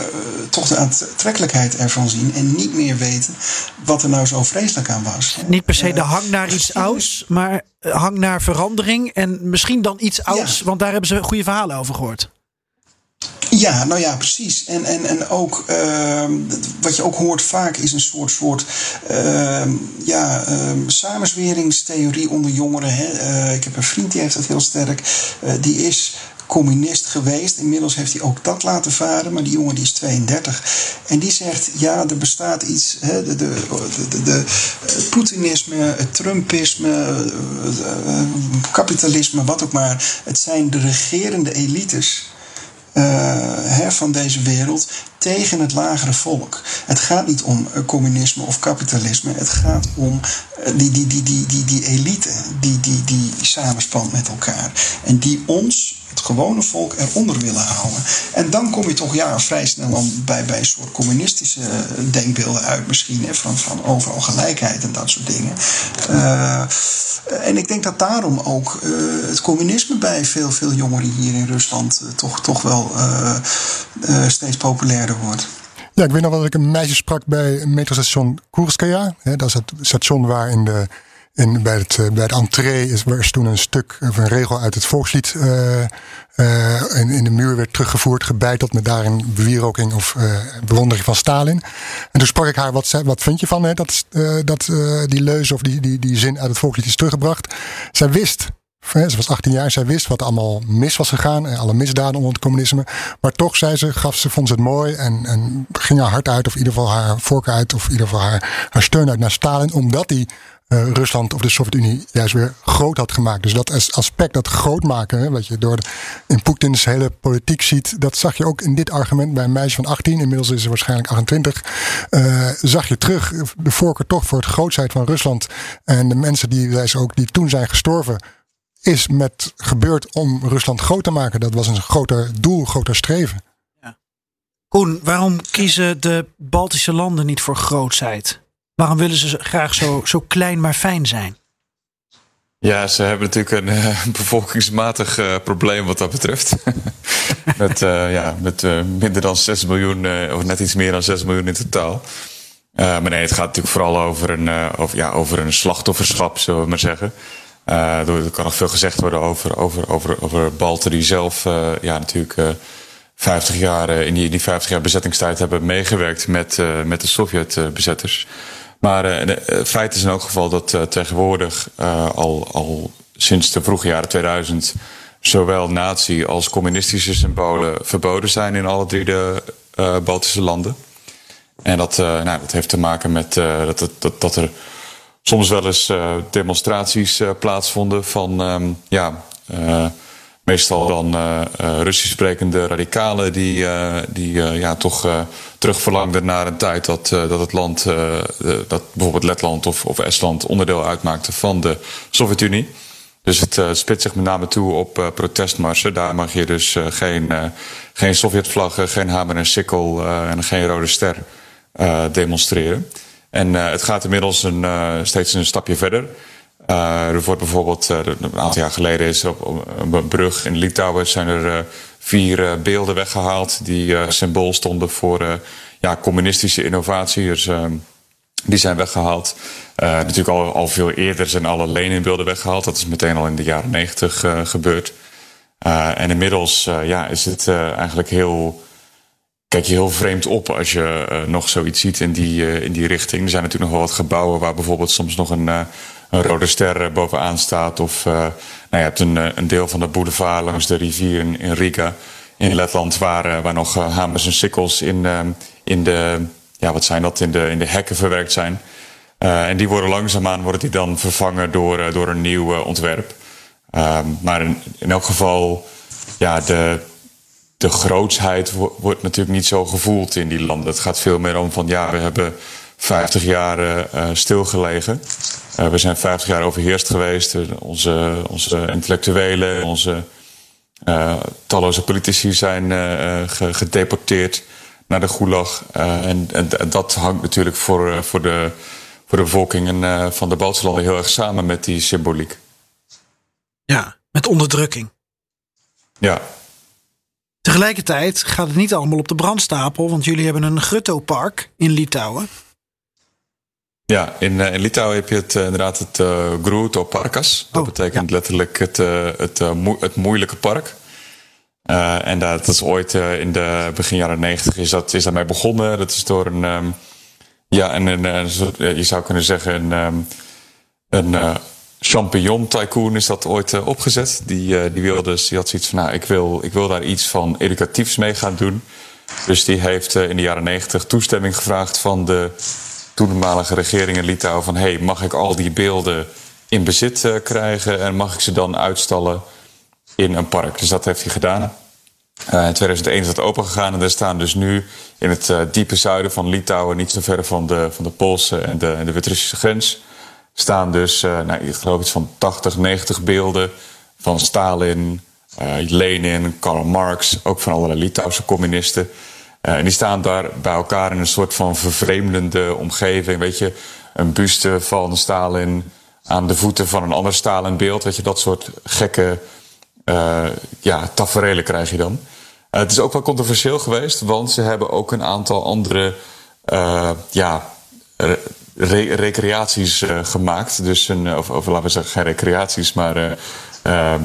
toch de aantrekkelijkheid ervan zien. En niet meer weten wat er nou zo vreselijk aan was. Niet per se de Eh, hang naar iets ouds, maar eh, hang naar verandering. En misschien dan iets ouds, Ja. want daar hebben ze goede verhalen over gehoord. Ja, nou ja, precies. En, en, en ook ehm, wat je ook hoort vaak is een soort, soort ehm, ja, ehm, samenzweringstheorie onder jongeren. Hè. Eh, ik heb een vriend die heeft dat heel sterk. Eh, die is communist geweest. Inmiddels heeft hij ook dat laten varen. Maar die jongen die is 32. En die zegt, ja, er bestaat iets. Hè, de, de, de, de, het Poetinisme, het Trumpisme, eh, eh, kapitalisme, wat ook maar. Het zijn de regerende elites eh, hè, van deze wereld tegen het lagere volk. Het gaat niet om eh, communisme of kapitalisme. Het gaat om eh, die, die, die, die, die, die elite die, die, die samenspant met elkaar. En die ons, het gewone volk, eronder willen houden. En dan kom je toch ja, vrij snel bij, bij een soort communistische denkbeelden uit misschien. Hè, van, van overal gelijkheid en dat soort dingen. Eh, en ik denk dat daarom ook eh, het communisme bij veel, veel jongeren hier in Rusland eh, toch, toch wel steeds populairder wordt. Ja, ik weet nog dat ik een meisje sprak bij metrostation Koerskaya. Hè, dat is het station waar in de, bij, het, eh, bij het entree is, waar is toen een stuk of een regel uit het volkslied eh, eh, in, in de muur werd teruggevoerd, gebeiteld met daarin bewieroking of bewondering van Stalin. En toen sprak ik haar, wat, wat vind je van hè, dat, dat die leuze of die, die, die zin uit het volkslied is teruggebracht? Zij wist Ze was 18 jaar, zij wist wat allemaal mis was gegaan. Alle misdaden onder het communisme. Maar toch zei ze, gaf ze, vond ze het mooi. En, en ging haar hart uit, of in ieder geval haar voorkeur uit. Of in ieder geval haar, haar steun uit naar Stalin. Omdat hij uh, Rusland of de Sovjet-Unie juist weer groot had gemaakt. Dus dat aspect, dat groot maken, wat je door de, in Poetins hele politiek ziet, dat zag je ook in dit argument bij een meisje van 18, inmiddels is ze waarschijnlijk 28, uh, zag je terug de voorkeur toch voor het grootsheid van Rusland. En de mensen die, wij ook, die toen zijn gestorven, is met gebeurd om Rusland groot te maken. Dat was een groter doel, groter streven. Ja. Koen, waarom kiezen de Baltische landen niet voor grootsheid? Waarom willen ze graag zo, zo klein maar fijn zijn? Ja, ze hebben natuurlijk een uh, bevolkingsmatig uh, probleem wat dat betreft. <laughs> met uh, ja, met minder dan 6 miljoen, of net iets meer dan 6 miljoen in totaal. maar nee, het gaat natuurlijk vooral over een, over, ja, over een slachtofferschap, zullen we maar zeggen. er kan nog veel gezegd worden over, over, over, over Balten die zelf ja, natuurlijk 50 jaar, in die, die 50 jaar bezettingstijd hebben meegewerkt met, met de Sovjet-bezetters. Maar uh, het feit is in elk geval dat uh, tegenwoordig uh, al, al sinds de vroege jaren 2000 zowel nazi- als communistische symbolen verboden zijn in alle drie de Baltische landen. En dat, nou, dat heeft te maken met dat, dat, dat, er soms wel eens demonstraties plaatsvonden van um, ja, meestal dan uh, Russisch sprekende radicalen die, uh, die ja, toch terugverlangden naar een tijd dat, dat het land, dat bijvoorbeeld Letland of, of Estland onderdeel uitmaakte van de Sovjet-Unie. Dus het spitst zich met name toe op protestmarsen. Daar mag je dus geen, geen Sovjetvlaggen, geen hamer en sikkel en geen rode ster demonstreren. En het gaat inmiddels een, steeds een stapje verder. Uh, er wordt bijvoorbeeld, uh, een aantal jaar geleden is op, een brug in Litouwen zijn er uh, vier beelden weggehaald die symbool stonden voor ja, communistische innovatie. Dus, ehm, die zijn weggehaald. natuurlijk al, al veel eerder zijn alle Lenin-beelden weggehaald. Dat is meteen al in de jaren negentig gebeurd. en inmiddels ja, is het eigenlijk heel kijk je heel vreemd op als je nog zoiets ziet in die, in die richting. Er zijn natuurlijk nog wel wat gebouwen waar bijvoorbeeld soms nog een, een rode ster bovenaan staat. Of uh, nou, je hebt een, eh, een deel van de boulevard langs de rivier in, Riga, in Letland, waar, waar nog hamers en sikkels in, in de, ja, wat zijn dat, in de, in de hekken verwerkt zijn. en die worden langzaamaan worden die dan vervangen door, door een nieuw ontwerp. Ehm, maar in, elk geval, ja, de, de grootsheid wordt natuurlijk niet zo gevoeld in die landen. Het gaat veel meer om van ja, we hebben 50 jaar stilgelegen. Uh, we zijn 50 jaar overheerst geweest. Onze, onze intellectuelen, onze uh, talloze politici zijn gedeporteerd naar de Gulag. En, en, en, dat hangt natuurlijk voor, voor, de, voor de bevolking van de Baltische landen heel erg samen met die symboliek. Ja, met onderdrukking. Ja, Tegelijkertijd gaat het niet allemaal op de brandstapel, want jullie hebben een grutto-park in Litouwen. Ja, in, uh, in Litouwen heb je het, uh, inderdaad het uh, Gruto Parkas. Dat oh, betekent letterlijk het, het, het moeilijke park. en dat is ooit in de begin jaren negentig is, dat, is daarmee begonnen. Dat is door een, um, ja, een, een, je zou kunnen zeggen, een, um, een champignon tycoon is dat ooit opgezet. Die, die wilde die had zoiets van, nou, ik wil, ik wil daar iets van educatiefs mee gaan doen. Dus die heeft in de jaren negentig toestemming gevraagd van de toenmalige regering in Litouwen van... hey, mag ik al die beelden in bezit uh, krijgen en mag ik ze dan uitstallen in een park? Dus dat heeft hij gedaan. Uh, in 2001 is dat opengegaan en er staan dus nu in het uh, diepe zuiden van Litouwen... niet zo ver van de, van de Poolse en de, de Wit-Russische grens... staan dus, nou, ik geloof iets van 80, 90 beelden van Stalin... Lenin, Karl Marx, ook van allerlei Litouwse communisten... Uh, en die staan daar bij elkaar in een soort van vervreemdende omgeving. Weet je, een buste van Stalin aan de voeten van een ander Stalin beeld. Weet je, dat soort gekke uh, ja, tafereelen krijg je dan. Uh, het is ook wel controversieel geweest, want ze hebben ook een aantal andere ja, re recreaties gemaakt. Dus een, of, of, laten we zeggen, geen recreaties, maar ehm,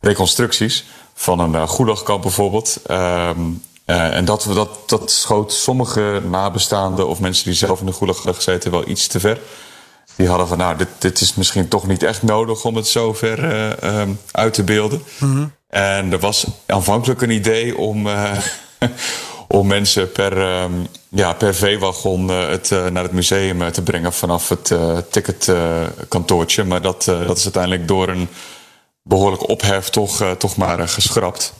reconstructies. Van een uh, bijvoorbeeld. Um, uh, en dat, dat, dat schoot sommige nabestaanden of mensen die zelf in de gulag gezeten wel iets te ver. die hadden van, nou, dit, dit is misschien toch niet echt nodig om het zo ver uh, uit te beelden. Mm En er was aanvankelijk een idee om, uh, <laughs> om mensen per, um, ja, per veewagon het, naar het museum te brengen vanaf het ticketkantoortje. maar dat, dat is uiteindelijk door een behoorlijk ophef toch, toch maar geschrapt.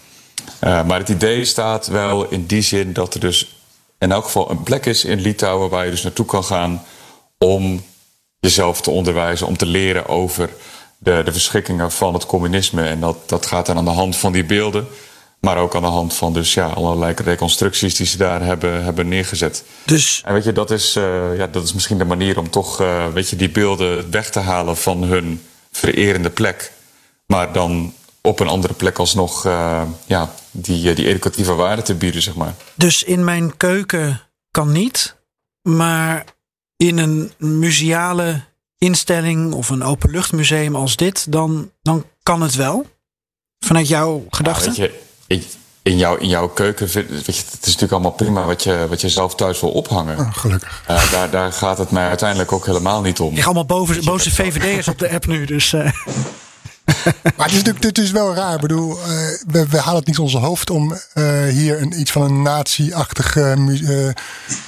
Maar het idee staat wel in die zin dat er dus in elk geval een plek is in Litouwen waar je dus naartoe kan gaan om jezelf te onderwijzen, om te leren over de, de verschrikkingen van het communisme. En dat, dat gaat dan aan de hand van die beelden, maar ook aan de hand van dus ja, allerlei reconstructies die ze daar hebben, hebben neergezet. Dus... En weet je, dat is, uh, ja, dat is misschien de manier om toch uh, weet je, die beelden weg te halen van hun vererende plek. Maar dan op een andere plek alsnog uh, ja, die, die educatieve waarde te bieden, zeg maar. Dus in mijn keuken kan niet, maar in een museale instelling of een openluchtmuseum als dit, dan, dan kan het wel? Vanuit jouw gedachten? Ja, weet je, in, jouw, in jouw keuken, weet je, het is natuurlijk allemaal prima wat je, wat je zelf thuis wil ophangen. Oh, gelukkig. Uh, daar, daar gaat het mij uiteindelijk ook helemaal niet om. Je allemaal boven, boze VVD'ers op de app nu, dus... Uh. <laughs> maar het is natuurlijk het is wel raar. Ik bedoel, uh, we, we, halen het niet in ons hoofd om uh, hier een, iets van een nazi-achtige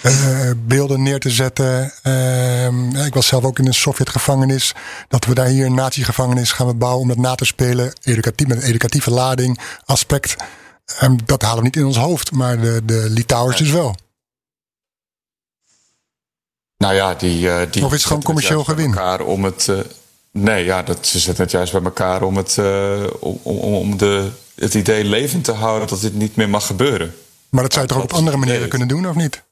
uh, beelden neer te zetten. Ehm, ik was zelf ook in een Sovjet-gevangenis. Dat we daar hier een nazi-gevangenis gaan bouwen om dat na te spelen. Educatief, met een educatieve lading, aspect. Um, dat halen we niet in ons hoofd. Maar de, de Litouwers dus wel. Nou ja, die, die of is het gewoon commercieel gewin? Om het, Nee, ja, dat, ze zetten het juist bij elkaar om, het, uh, om, om, de, het idee levend te houden dat dit niet meer mag gebeuren. Maar dat zou je toch ook op andere manieren kunnen doen, of niet?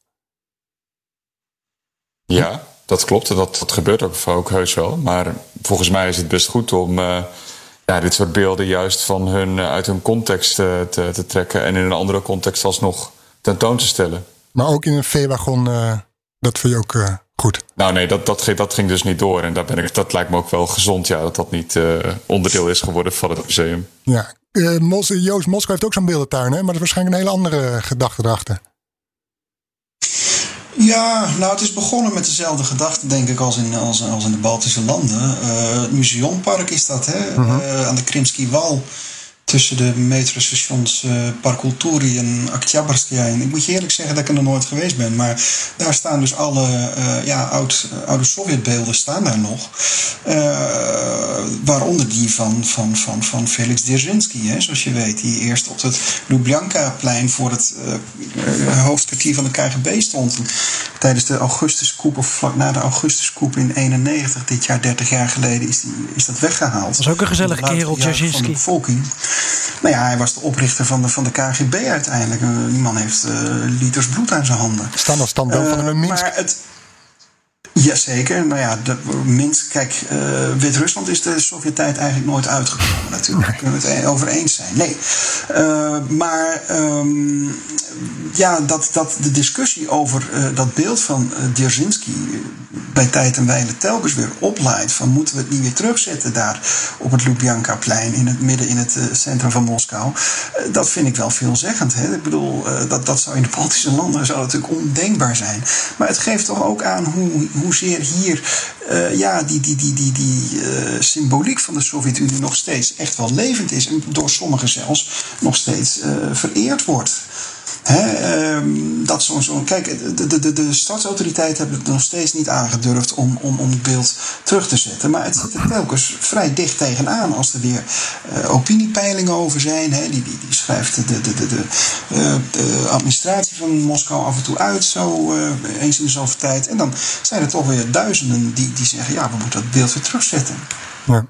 Ja, dat klopt. Dat, dat gebeurt ook, ook heus wel. Maar volgens mij is het best goed om uh, ja, dit soort beelden juist van hun, uh, uit hun context te, te, trekken en in een andere context alsnog tentoon te stellen. Maar ook in een veewagon, dat vind je ook. Nou nee, dat, dat, dat ging dus niet door. En daar ben ik, dat lijkt me ook wel gezond, ja, dat dat niet uh, onderdeel is geworden van het museum. Ja, uh, Mos, Joost Moskou heeft ook zo'n beeldentuin, hè? maar er is waarschijnlijk een hele andere gedachte erachter. Ja, nou het is begonnen met dezelfde gedachte, denk ik, als in, als, als in de Baltische landen. Uh, het museumpark is dat, hè? Uh -huh. aan de Krimski Wal tussen de metrostations uh, Parkulturi en Oktyabrskaya. En ik moet je eerlijk zeggen dat ik er nog nooit geweest ben. Maar daar staan dus alle uh, ja, oud, oude Sovjetbeelden staan daar nog. Uh, waaronder die van, van, van, van Felix Dzerzhinsky, hè, zoals je weet. Die eerst op het Lubjanka-plein voor het hoofdkwartier van de KGB stond. En tijdens de Augustuskoep, of vlak na de Augustuskoep in 91, dit jaar 30 jaar geleden, is, die, is dat weggehaald. Dat is ook een gezellige kerel, Dzerzhinsky. Nou ja, hij was de oprichter van de, van de KGB uiteindelijk. Die man heeft uh, liters bloed aan zijn handen. Als standbeeld van een Minsk. Maar het, Jazeker. Nou ja, de, Minsk, kijk, uh, Wit-Rusland is de Sovjet-tijd eigenlijk nooit uitgekomen natuurlijk. Daar kunnen we het over eens zijn. Nee. Uh, maar um, ja, dat, dat de discussie over uh, dat beeld van Dzerzhinsky bij tijd en wijle telkens weer opleidt. Van moeten we het niet weer terugzetten daar op het Lubjanka-plein in het midden in het centrum van Moskou. dat vind ik wel veelzeggend. Hè? Ik bedoel, dat, dat zou in de Baltische landen zou natuurlijk ondenkbaar zijn. Maar het geeft toch ook aan hoe hoezeer hier uh, ja, die, die, die, die, die uh, symboliek van de Sovjet-Unie nog steeds echt wel levend is. En door sommigen zelfs nog steeds uh, vereerd wordt. He, um, dat zo, zo, kijk, de, de, de stadsautoriteiten hebben het nog steeds niet aangedurfd om, om, om het beeld terug te zetten. Maar het zit er telkens vrij dicht tegenaan als er weer uh, opiniepeilingen over zijn. Die, die, die schrijft de, de, de, de, uh, de administratie van Moskou af en toe uit, zo uh, eens in de zoveel tijd. En dan zijn er toch weer duizenden die, die zeggen: ja, we moeten dat beeld weer terugzetten. Ja.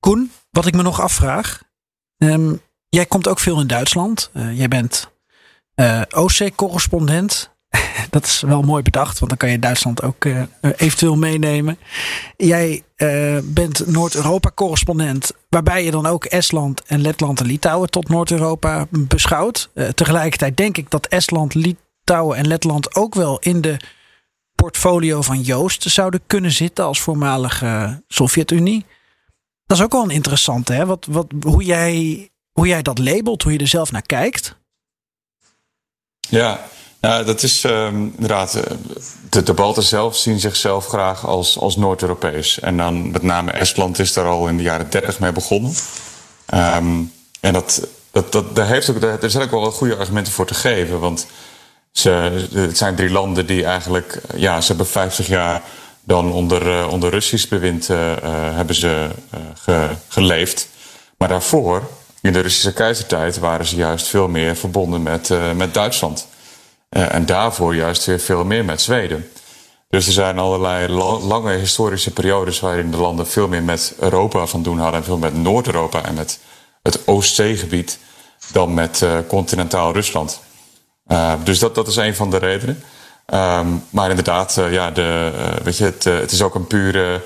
Koen, wat ik me nog afvraag. Um, jij komt ook veel in Duitsland. jij bent uh, OC-correspondent. <laughs> Dat is wel mooi bedacht, want dan kan je Duitsland ook uh, eventueel meenemen. Jij uh, bent Noord-Europa-correspondent, waarbij je dan ook Estland en Letland en Litouwen tot Noord-Europa beschouwt. tegelijkertijd denk ik dat Estland, Litouwen en Letland ook wel in de portfolio van Joost zouden kunnen zitten als voormalige Sovjet-Unie. Dat is ook wel een hè? Wat, wat, hoe, jij, hoe jij dat labelt, hoe je er zelf naar kijkt. Ja, Ja, dat is ehm, inderdaad. eh, De, de Balten zelf zien zichzelf graag als, als Noord-Europees. En dan met name Estland is daar al in de jaren 30 mee begonnen. Ehm, en dat, dat, dat, daar, heeft ook, daar, zijn ook wel goede argumenten voor te geven. Want ze, het zijn drie landen die eigenlijk. Ja, ze hebben 50 jaar dan onder, eh, onder Russisch bewind eh, hebben ze ge- geleefd. Maar daarvoor, in de Russische keizertijd, waren ze juist veel meer verbonden met, eh, met Duitsland. Eh, en daarvoor juist weer veel meer met Zweden. Dus er zijn allerlei la- lange historische periodes waarin de landen veel meer met Europa van doen hadden. En veel met Noord-Europa en met het Oostzeegebied dan met eh, continentaal Rusland. Dus dat, dat is een van de redenen. Um, maar inderdaad, ja, de, weet je, het, het is ook een pure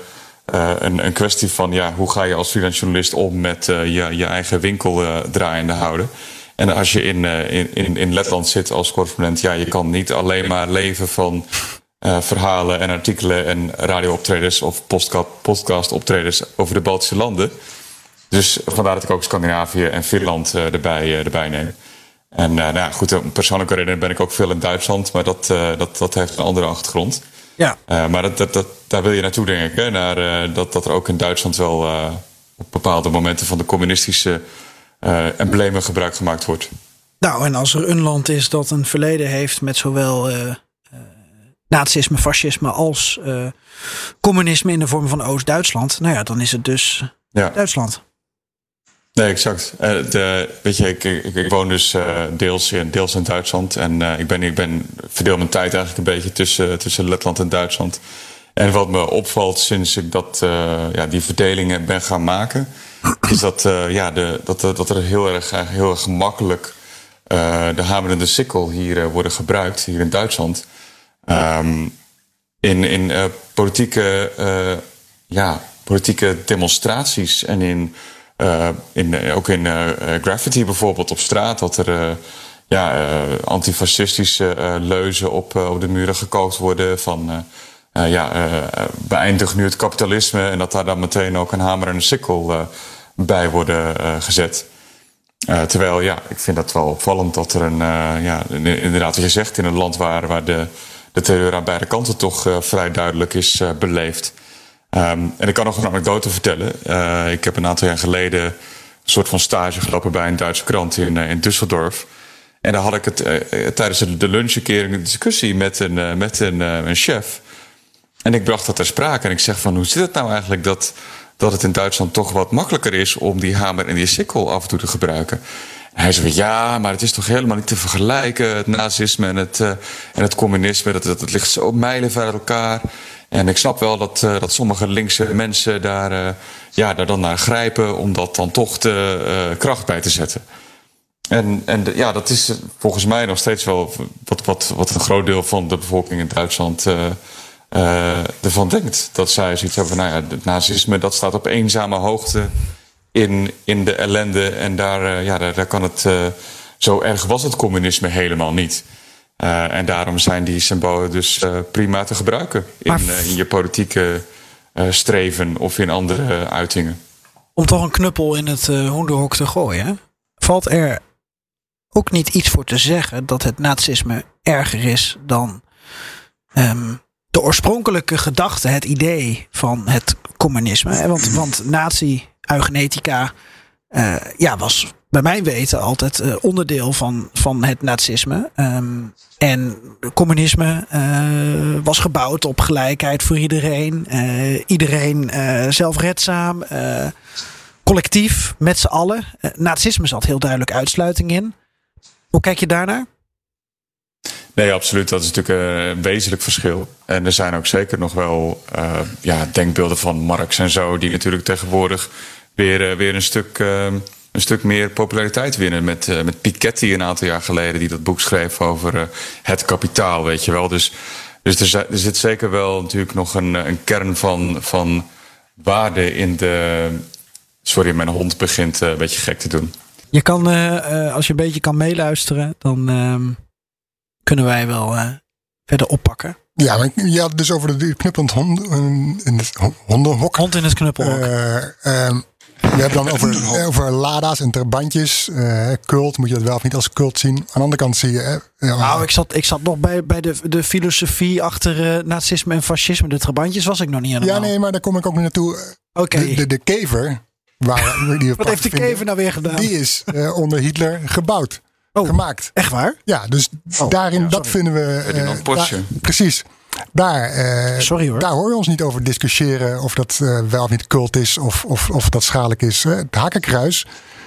uh, een, een kwestie van ja, hoe ga je als freelance journalist om met je, je eigen winkel draaiende houden. En als je in, in, in Letland zit als correspondent, ja, je kan niet alleen maar leven van verhalen en artikelen en radiooptredens of podcast-optredens over de Baltische landen. Dus vandaar dat ik ook Scandinavië en Finland erbij, erbij neem. En uh, nou ja, goed, persoonlijke redenen ben ik ook veel in Duitsland, maar dat, uh, dat, dat heeft een andere achtergrond. Ja. Uh, maar dat, dat, dat, daar wil je naartoe, denk ik. Hè? Naar, dat, dat er ook in Duitsland wel op bepaalde momenten van de communistische emblemen gebruik gemaakt wordt. Nou, en als er een land is dat een verleden heeft met zowel nazisme, fascisme als communisme in de vorm van Oost-Duitsland, nou ja, dan is het dus ja. Duitsland. Nee, exact. Uh, de, weet je, ik, ik, woon dus uh, deels, in, deels in Duitsland. En uh, ik, ben, ik ben, verdeel mijn tijd eigenlijk een beetje tussen, tussen Letland en Duitsland. En wat me opvalt sinds ik dat, ja, die verdelingen ben gaan maken... is dat, ja, de, dat, dat er heel erg, heel erg gemakkelijk de hamer en de sikkel hier worden gebruikt, hier in Duitsland. Um, in in politieke, ja, politieke demonstraties en in... Uh, in, ook in uh, graffiti bijvoorbeeld op straat, dat er uh, ja, antifascistische leuzen op, op de muren gekookt worden van ja, beëindig nu het kapitalisme en dat daar dan meteen ook een hamer en een sikkel bij worden gezet. terwijl ja, ik vind dat wel opvallend dat er een, ja, inderdaad wat je zegt, in een land waar, waar de, de terreur aan beide kanten toch vrij duidelijk is beleefd. Um, en ik kan nog een anekdote vertellen. Uh, ik heb een aantal jaar geleden een soort van stage gelopen bij een Duitse krant in, uh, in Düsseldorf. En daar had ik het uh, tijdens de lunch een keer een discussie met een, met een, een chef. En ik bracht dat ter sprake. En ik zeg van hoe zit het nou eigenlijk dat, dat het in Duitsland toch wat makkelijker is om die hamer en die sikkel af en toe te gebruiken. En hij zei ja, maar het is toch helemaal niet te vergelijken. Het nazisme en het, en het communisme, dat, dat, ligt zo mijlenver uit elkaar. En ik snap wel dat, uh, dat sommige linkse mensen daar, uh, ja, daar dan naar grijpen om dat dan toch de uh, kracht bij te zetten. En, en ja, dat is volgens mij nog steeds wel wat, wat, wat een groot deel van de bevolking in Duitsland ervan denkt. Dat zij zoiets hebben van, nou ja, het nazisme dat staat op eenzame hoogte in, in de ellende. En daar, ja, daar, daar kan het, zo erg was het communisme helemaal niet. Uh, en daarom zijn die symbolen dus uh, prima te gebruiken in, uh, in je politieke streven of in andere uitingen. Om toch een knuppel in het hoenderhok te gooien, valt er ook niet iets voor te zeggen dat het nazisme erger is dan um, de oorspronkelijke gedachte, het idee van het communisme. Want, want nazi-eugenetica ja, was bij mijn weten altijd uh, onderdeel van, van het nazisme. Um, en communisme uh, was gebouwd op gelijkheid voor iedereen. Uh, iedereen zelfredzaam, collectief, met z'n allen. nazisme zat heel duidelijk uitsluiting in. Hoe kijk je daarnaar? Nee, absoluut. Dat is natuurlijk een wezenlijk verschil. En er zijn ook zeker nog wel ja, denkbeelden van Marx en zo, die natuurlijk tegenwoordig weer, weer een stuk een stuk meer populariteit winnen. Met, uh, met Piketty een aantal jaar geleden, die dat boek schreef over uh, het kapitaal, weet je wel. Dus, dus er, er, zit zeker wel natuurlijk nog een, een kern van, van waarde in de. Sorry, mijn hond begint uh, een beetje gek te doen. Je kan, als je een beetje kan meeluisteren, dan ehm, kunnen wij wel verder oppakken. Ja, maar je had het dus over de knuppelend hond in het hondenhok. Hond in het knuppelhok. Um, We hebben dan over, over lada's en terbandjes. Uh, cult, moet je dat wel of niet als cult zien. Aan de andere kant zie je... Uh, nou, ik zat, ik zat nog bij, bij de, de filosofie achter uh, nazisme en fascisme. De trabantjes was ik nog niet helemaal. Ja, nee, maar daar kom ik ook naartoe. Oké. De, de, de, kever... Waar, <laughs> die Wat heeft de kever nou weer gedaan? Die is onder Hitler gebouwd. Oh, gemaakt. Echt waar? Ja, dus oh, daarin, ja, dat vinden we... Uh, Porsche. Precies. Daar, uh, Sorry hoor. daar hoor je ons niet over discussiëren of dat uh, wel of niet cult is of, of, of dat schadelijk is. Het hakenkruis,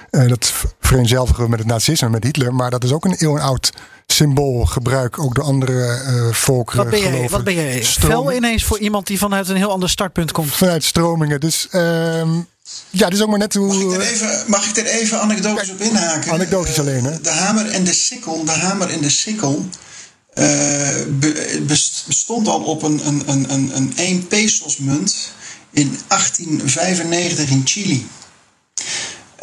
dat vereenzelvigen we met het nazisme, met Hitler, maar dat is ook een eeuwenoud symboolgebruik, ook door andere volkeren. Wat ben jij, wat ben jij fel ineens voor iemand die vanuit een heel ander startpunt komt? Vanuit stromingen. Dus ehm, ja, dus ook maar net hoe. Mag ik er even, mag ik er even anekdotisch op inhaken? Anekdotisch alleen, hè? De hamer en de sikkel. De hamer en de sikkel. Uh, bestond al op een, een, een, een, een 1 pesos munt in 1895 in Chili.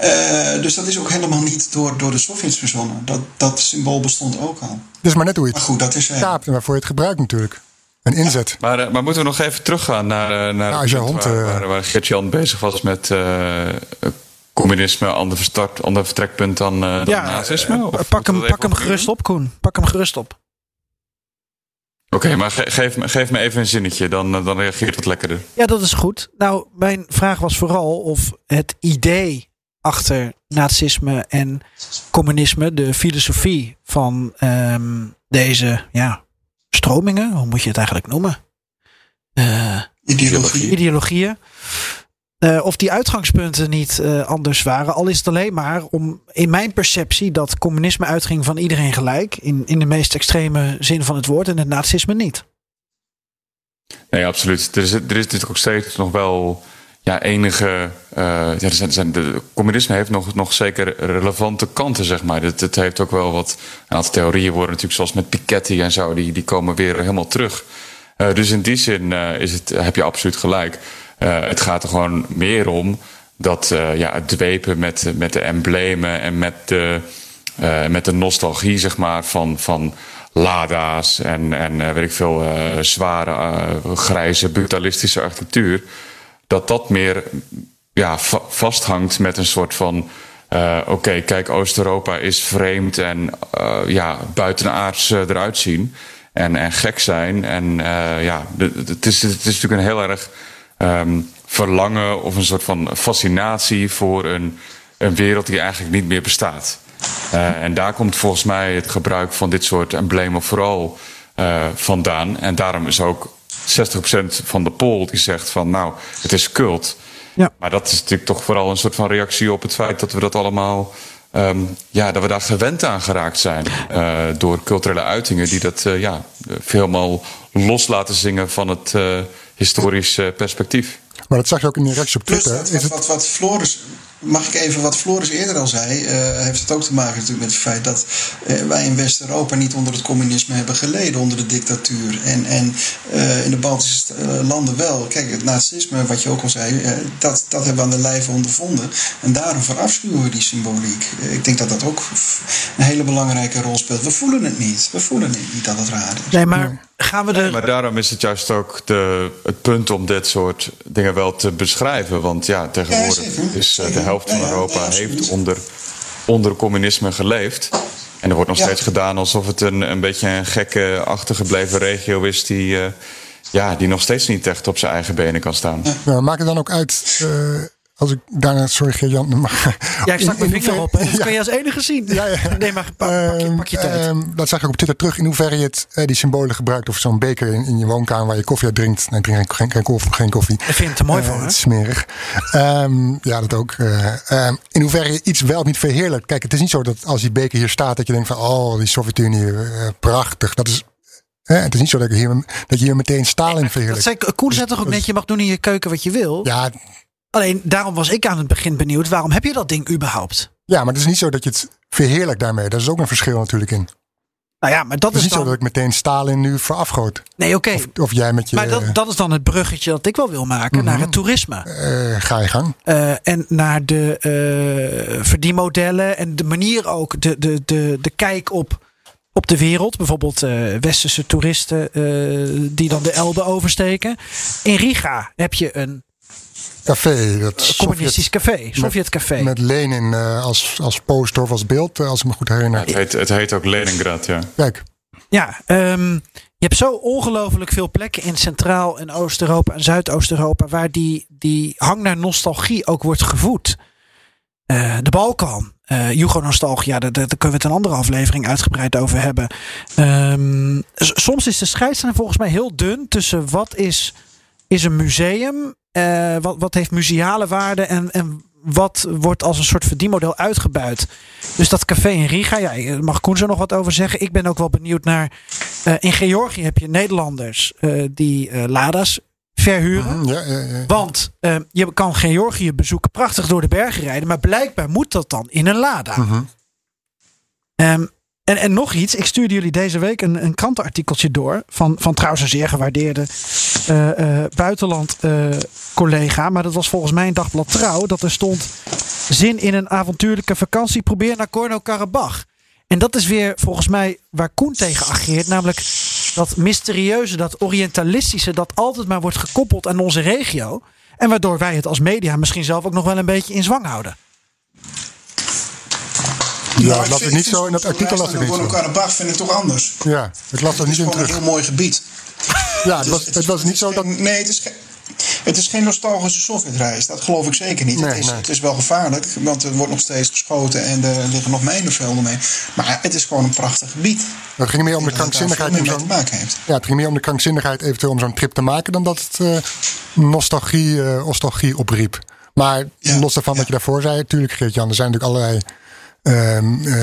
Uh, dus dat is ook helemaal niet door, door de Sovjets verzonnen. Dat, dat symbool bestond ook al. Dus maar net hoe je het maar goed, dat is kaapt en waarvoor je het gebruikt natuurlijk. Een inzet. Ja. Maar, uh, maar moeten we nog even teruggaan naar, naar nou, als je hond, waar, waar, waar Gert-Jan bezig was met communisme, ander, verstart, ander vertrekpunt dan, dan ja, nazisme? Pak hem, pak hem gerust op, Koen. Pak hem gerust op. Oké, okay, maar ge geef, me, geef me even een zinnetje, dan, dan reageert het lekkerder. Ja, dat is goed. Nou, mijn vraag was vooral of het idee achter nazisme en communisme, de filosofie van um, deze ja, stromingen, hoe moet je het eigenlijk noemen? Uh, Ideologie. Ideologieën. Uh, of die uitgangspunten niet uh, anders waren. Al is het alleen maar om in mijn perceptie dat communisme uitging van iedereen gelijk. In, in de meest extreme zin van het woord. En het nazisme niet. Nee, absoluut. Er is, er is natuurlijk ook steeds nog wel ja, enige. Uh, ja, zijn, er zijn, de communisme heeft nog, nog zeker relevante kanten, zeg maar. Het, het heeft ook wel wat. Een aantal theorieën worden natuurlijk, zoals met Piketty en zo, die, die komen weer helemaal terug. dus in die zin is het, heb je absoluut gelijk. Uh, het gaat er gewoon meer om dat uh, ja, het dwepen met, met de emblemen en met de, uh, met de nostalgie zeg maar, van, van Lada's en, en weet ik veel, zware, grijze, brutalistische architectuur. Dat dat meer ja, va vasthangt met een soort van. Oké, kijk, Oost-Europa is vreemd en ja, buitenaards eruit zien. En, en gek zijn. En ja, het is, het is natuurlijk een heel erg um, verlangen of een soort van fascinatie voor een, een wereld die eigenlijk niet meer bestaat. Uh, en daar komt volgens mij het gebruik van dit soort emblemen vooral uh, vandaan. En daarom is ook 60% van de poll die zegt van nou, het is cult. Ja. Maar dat is natuurlijk toch vooral een soort van reactie op het feit dat we dat allemaal. Um, ja, dat we daar gewend aan geraakt zijn. Uh, door culturele uitingen die dat ja, veelmaal los laten zingen van het historisch perspectief. Maar dat zag je ook in de reactie op Twitter. Plus, wat, wat, wat, wat Floris mag ik even wat Floris eerder al zei, uh, heeft het ook te maken natuurlijk met het feit dat uh, wij in West-Europa niet onder het communisme hebben geleden, onder de dictatuur. En, en uh, in de Baltische landen wel. Kijk, het nazisme, wat je ook al zei, dat, dat hebben we aan de lijve ondervonden. En daarom verafschuwen we die symboliek. ik denk dat dat ook een hele belangrijke rol speelt. We voelen het niet. We voelen het niet dat het raar is. Nee, maar gaan we er... Nee, maar daarom is het juist ook de, het punt om dit soort dingen wel te beschrijven. Want ja, tegenwoordig is de helft van Europa heeft onder, onder communisme geleefd. En er wordt nog Ja. steeds gedaan alsof het een, een beetje een gekke achtergebleven regio is die, eh, ja, die nog steeds niet echt op zijn eigen benen kan staan. Nou, maakt het dan ook uit. eh, als ik daarna, sorry Geert-Jan. <laughs> maar- Ja, ik stak mijn in vinger op. Hè. Dat <laughs> kan je als enige zien. Ja, ja. Nee, maar pak, pak, je, pak je Ehm, tijd. ehm, dat zag ik ook op Twitter terug. In hoeverre je het, eh, die symbolen gebruikt. Of zo'n beker in, in je woonkamer waar je koffie uit drinkt. Nee, ik drink geen, geen, koffie. Geen koffie. Ik vind het er mooi Eh, voor. Het is smerig. Ehm, ja, dat ook. eh, ehm, in hoeverre je iets wel of niet verheerlijkt. Kijk, het is niet zo dat als die beker hier staat. dat je denkt van. Oh, die Sovjet-Unie, prachtig. Dat is. het is niet zo dat, ik hier, dat je hier meteen Stalin Dat verheerlijkt. zei, Koen zei toch ook net, je mag doen in je keuken wat je wil. Ja, Alleen daarom was ik aan het begin benieuwd, waarom heb je dat ding überhaupt? ja, maar het is niet zo dat je het verheerlijkt daarmee. Daar is ook een verschil natuurlijk in. Nou ja, maar dat Het is niet zo dat ik meteen Stalin nu verafgroot. Nee, oké. Of, of jij met je. Maar dat, dat is dan het bruggetje dat ik wel wil maken Mhm. naar het toerisme. eh, ga je gang. Eh, en naar de eh verdienmodellen en de manier ook, de, de, de, de kijk op, op de wereld. Bijvoorbeeld westerse toeristen die dan de Elbe oversteken. In Riga heb je een café. Dat Communistisch café, Sovjetcafé. Met Lenin uh, als, als poster of als beeld, als ik me goed herinner. Ja, het, heet, het heet ook Leningrad, ja. Kijk. Ja, um, je hebt zo ongelooflijk veel plekken in Centraal- en Oost-Europa en Zuidoost-Europa waar die, die hang naar nostalgie ook wordt gevoed. Uh, de Balkan, uh, Jugo-nostalgia, daar, daar kunnen we het een andere aflevering uitgebreid over hebben. Um, soms is de scheidslijn volgens mij heel dun tussen wat is, is een museum, uh, wat, wat heeft museale waarde en, en wat wordt als een soort verdienmodel uitgebuit. Dus dat café in Riga, ja, mag Koen zo nog wat over zeggen. Ik ben ook wel benieuwd naar. Uh, in Georgië heb je Nederlanders uh, die uh, Lada's verhuren. Mhm, ja, ja, ja. Want je kan Georgië bezoeken, prachtig door de bergen rijden. Maar blijkbaar moet dat dan in een Lada. Mhm. Um, en, en nog iets, ik stuurde jullie deze week een, een krantenartikeltje door. Van, van trouwens een zeer gewaardeerde uh, uh, buitenland uh, collega. Maar dat was volgens mij een dagblad trouw. Dat er stond zin in een avontuurlijke vakantie. Probeer naar Korno-Karabach. En dat is weer volgens mij waar Koen tegen ageert. Namelijk dat mysterieuze, dat orientalistische. Dat altijd maar wordt gekoppeld aan onze regio. En waardoor wij het als media misschien zelf ook nog wel een beetje in zwang houden. Ja, dat is niet zo. In dat artikel las ik niet zo. Nagorno-Karabakh vind ik toch anders. Ja, ik las er niet in terug. Het is een heel mooi gebied. Ja, het was, het was niet zo dat... Nee, het is, het is geen nostalgische Sovjetreis. Dat geloof ik zeker niet. Nee, het, is, nee. het is wel gevaarlijk, want er wordt nog steeds geschoten en er liggen nog mijnenvelden mee. Maar het is gewoon een prachtig gebied. Het ging meer om de Dat krankzinnigheid. om te maken heeft. Ja, het ging meer om de krankzinnigheid eventueel om zo'n trip te maken dan dat het eh, nostalgie, eh, nostalgie opriep. Maar Ja, los daarvan ja. wat je daarvoor zei, natuurlijk Geert-Jan, er zijn natuurlijk allerlei,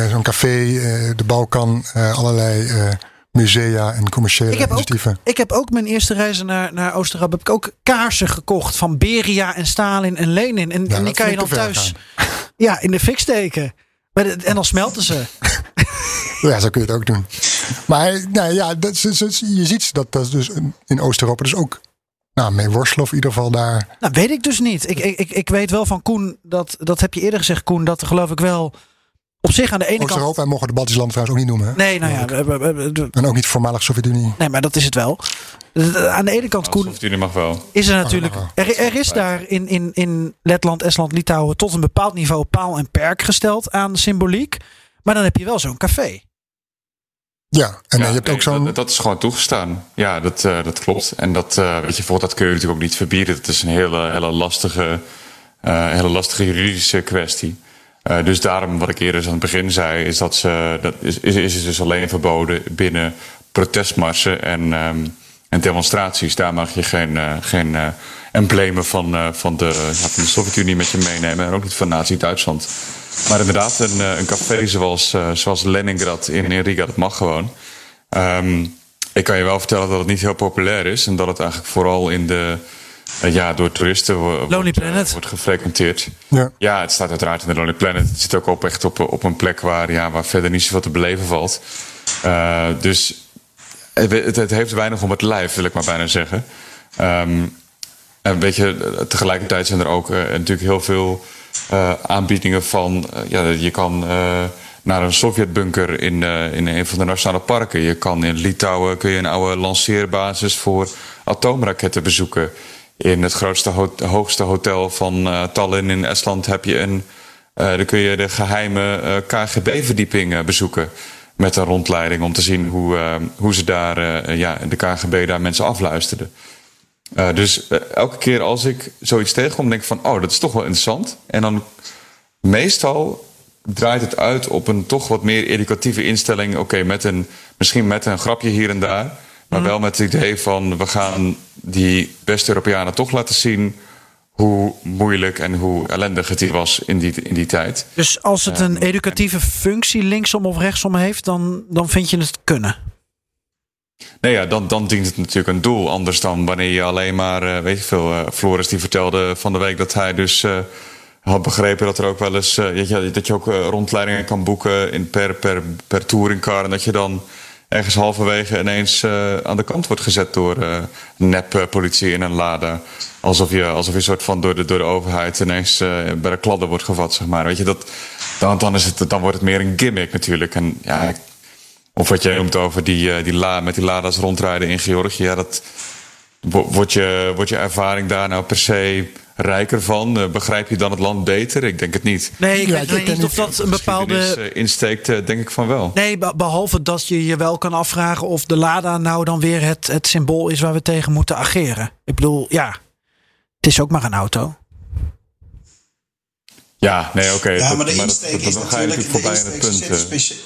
zo'n café, eh, de Balkan, eh, allerlei eh, musea en commerciële Ik heb, ook, initiatieven. ik heb ook mijn eerste reizen naar, naar Oost-Europa. Heb ik ook kaarsen gekocht van Beria en Stalin en Lenin. En, Ja, en die kan je dan thuis <laughs> ja, in de fik steken. En dan smelten ze. <laughs> Ja, zo kun je het ook doen. Maar nou ja, dat, je ziet dat dat dus in Oost-Europa dus ook nou, mee worstelen of in ieder geval daar. Nou, weet ik dus niet. Ik, ik, ik, ik weet wel van Koen, dat, dat heb je eerder gezegd, Koen, dat er geloof ik wel op zich aan de ene kant. Oost-Europa en mogen de Baltische landen trouwens ook niet noemen. Hè? Nee, nou ja, we- we- we- we- En ook niet voormalig Sovjet-Unie. nee, maar dat is het wel. Aan de ene kant, Koen, jullie mag wel. is er natuurlijk. Er, er is daar in, in, in Letland, Estland, Litouwen tot een bepaald niveau paal en perk gesteld aan symboliek. Maar dan heb je wel zo'n café. Ja, en Ja, je hebt nee, ook zo'n. dat, dat is gewoon toegestaan. Ja, dat, eh, dat klopt. En dat, eh, weet je, bijvoorbeeld, dat kun je natuurlijk ook niet verbieden. Dat is een hele, hele, lastige, eh, hele lastige juridische kwestie. Eh, dus daarom, wat ik eerder aan het begin zei, is dat ze, dat is, is, is dus alleen verboden binnen protestmarsen en, ehm, en demonstraties. Daar mag je geen, eh, geen eh, emblemen van, van, de, ja, de Sovjet-Unie met je meenemen. En ook niet van Nazi-Duitsland. Maar inderdaad, een, een café zoals, zoals Leningrad in, in Riga, dat mag gewoon. Ehm, ik kan je wel vertellen dat het niet heel populair is. En dat het eigenlijk vooral in de, ja, door toeristen wordt, eh, wordt gefrequenteerd. Ja. Ja, het staat uiteraard in de Lonely Planet. Het zit ook op, echt op, op een plek waar, ja, waar verder niet zoveel te beleven valt. Eh, dus het, heeft weinig om het lijf, wil ik maar bijna zeggen. Ehm, en weet je, tegelijkertijd zijn er ook eh, natuurlijk heel veel eh, aanbiedingen van... ja, je kan eh, naar een Sovjetbunker in, eh, in een van de nationale parken. Je kan in Litouwen kun je een oude lanceerbasis voor atoomraketten bezoeken. In het grootste ho- hoogste hotel van eh, Tallinn in Estland heb je een... dan kun je de geheime eh, KGB-verdieping bezoeken met een rondleiding om te zien hoe, hoe ze daar, ja, de KGB daar mensen afluisterden. Dus elke keer als ik zoiets tegenkom, denk ik van, oh, dat is toch wel interessant. En dan meestal draait het uit op een toch wat meer educatieve instelling. Oké, met een misschien met een grapje hier en daar. Maar wel met het idee van, we gaan die West-Europeanen toch laten zien hoe moeilijk en hoe ellendig het hier was in die, in die tijd. Dus als het een educatieve functie linksom of rechtsom heeft, dan, dan vind je het kunnen. Nee, ja, dan, dan dient het natuurlijk een doel. Anders dan wanneer je alleen maar, eh, weet je veel, eh, Floris die vertelde van de week dat hij dus eh, had begrepen dat er ook wel eens, eh, dat, je, dat je ook rondleidingen kan boeken in per, per, per touringcar. En dat je dan ergens halverwege ineens eh, aan de kant wordt gezet door eh nep-politie in een lada. Alsof je, alsof je soort van door de, door de overheid ineens eh, bij de kladden wordt gevat, zeg maar. Weet je, dat, dan, dan, is het, dan wordt het meer een gimmick natuurlijk. En ja, of wat jij noemt over die, eh, die la, met die lada's rondrijden in Georgië. Ja, dat, Wordt je, wordt je ervaring daar nou per se rijker van? Uh, begrijp je dan het land beter? Ik denk het niet. Nee, ik ja, weet niet of dat een bepaalde. Uh, insteekt, uh, denk ik van wel. Nee, behalve dat je je wel kan afvragen of de Lada nou dan weer het, het symbool is waar we tegen moeten ageren. Ik bedoel, ja, het is ook maar een auto. Ja, nee, oké. Okay. Ja, maar de insteek dat, dat, is natuurlijk voorbij aan het punt.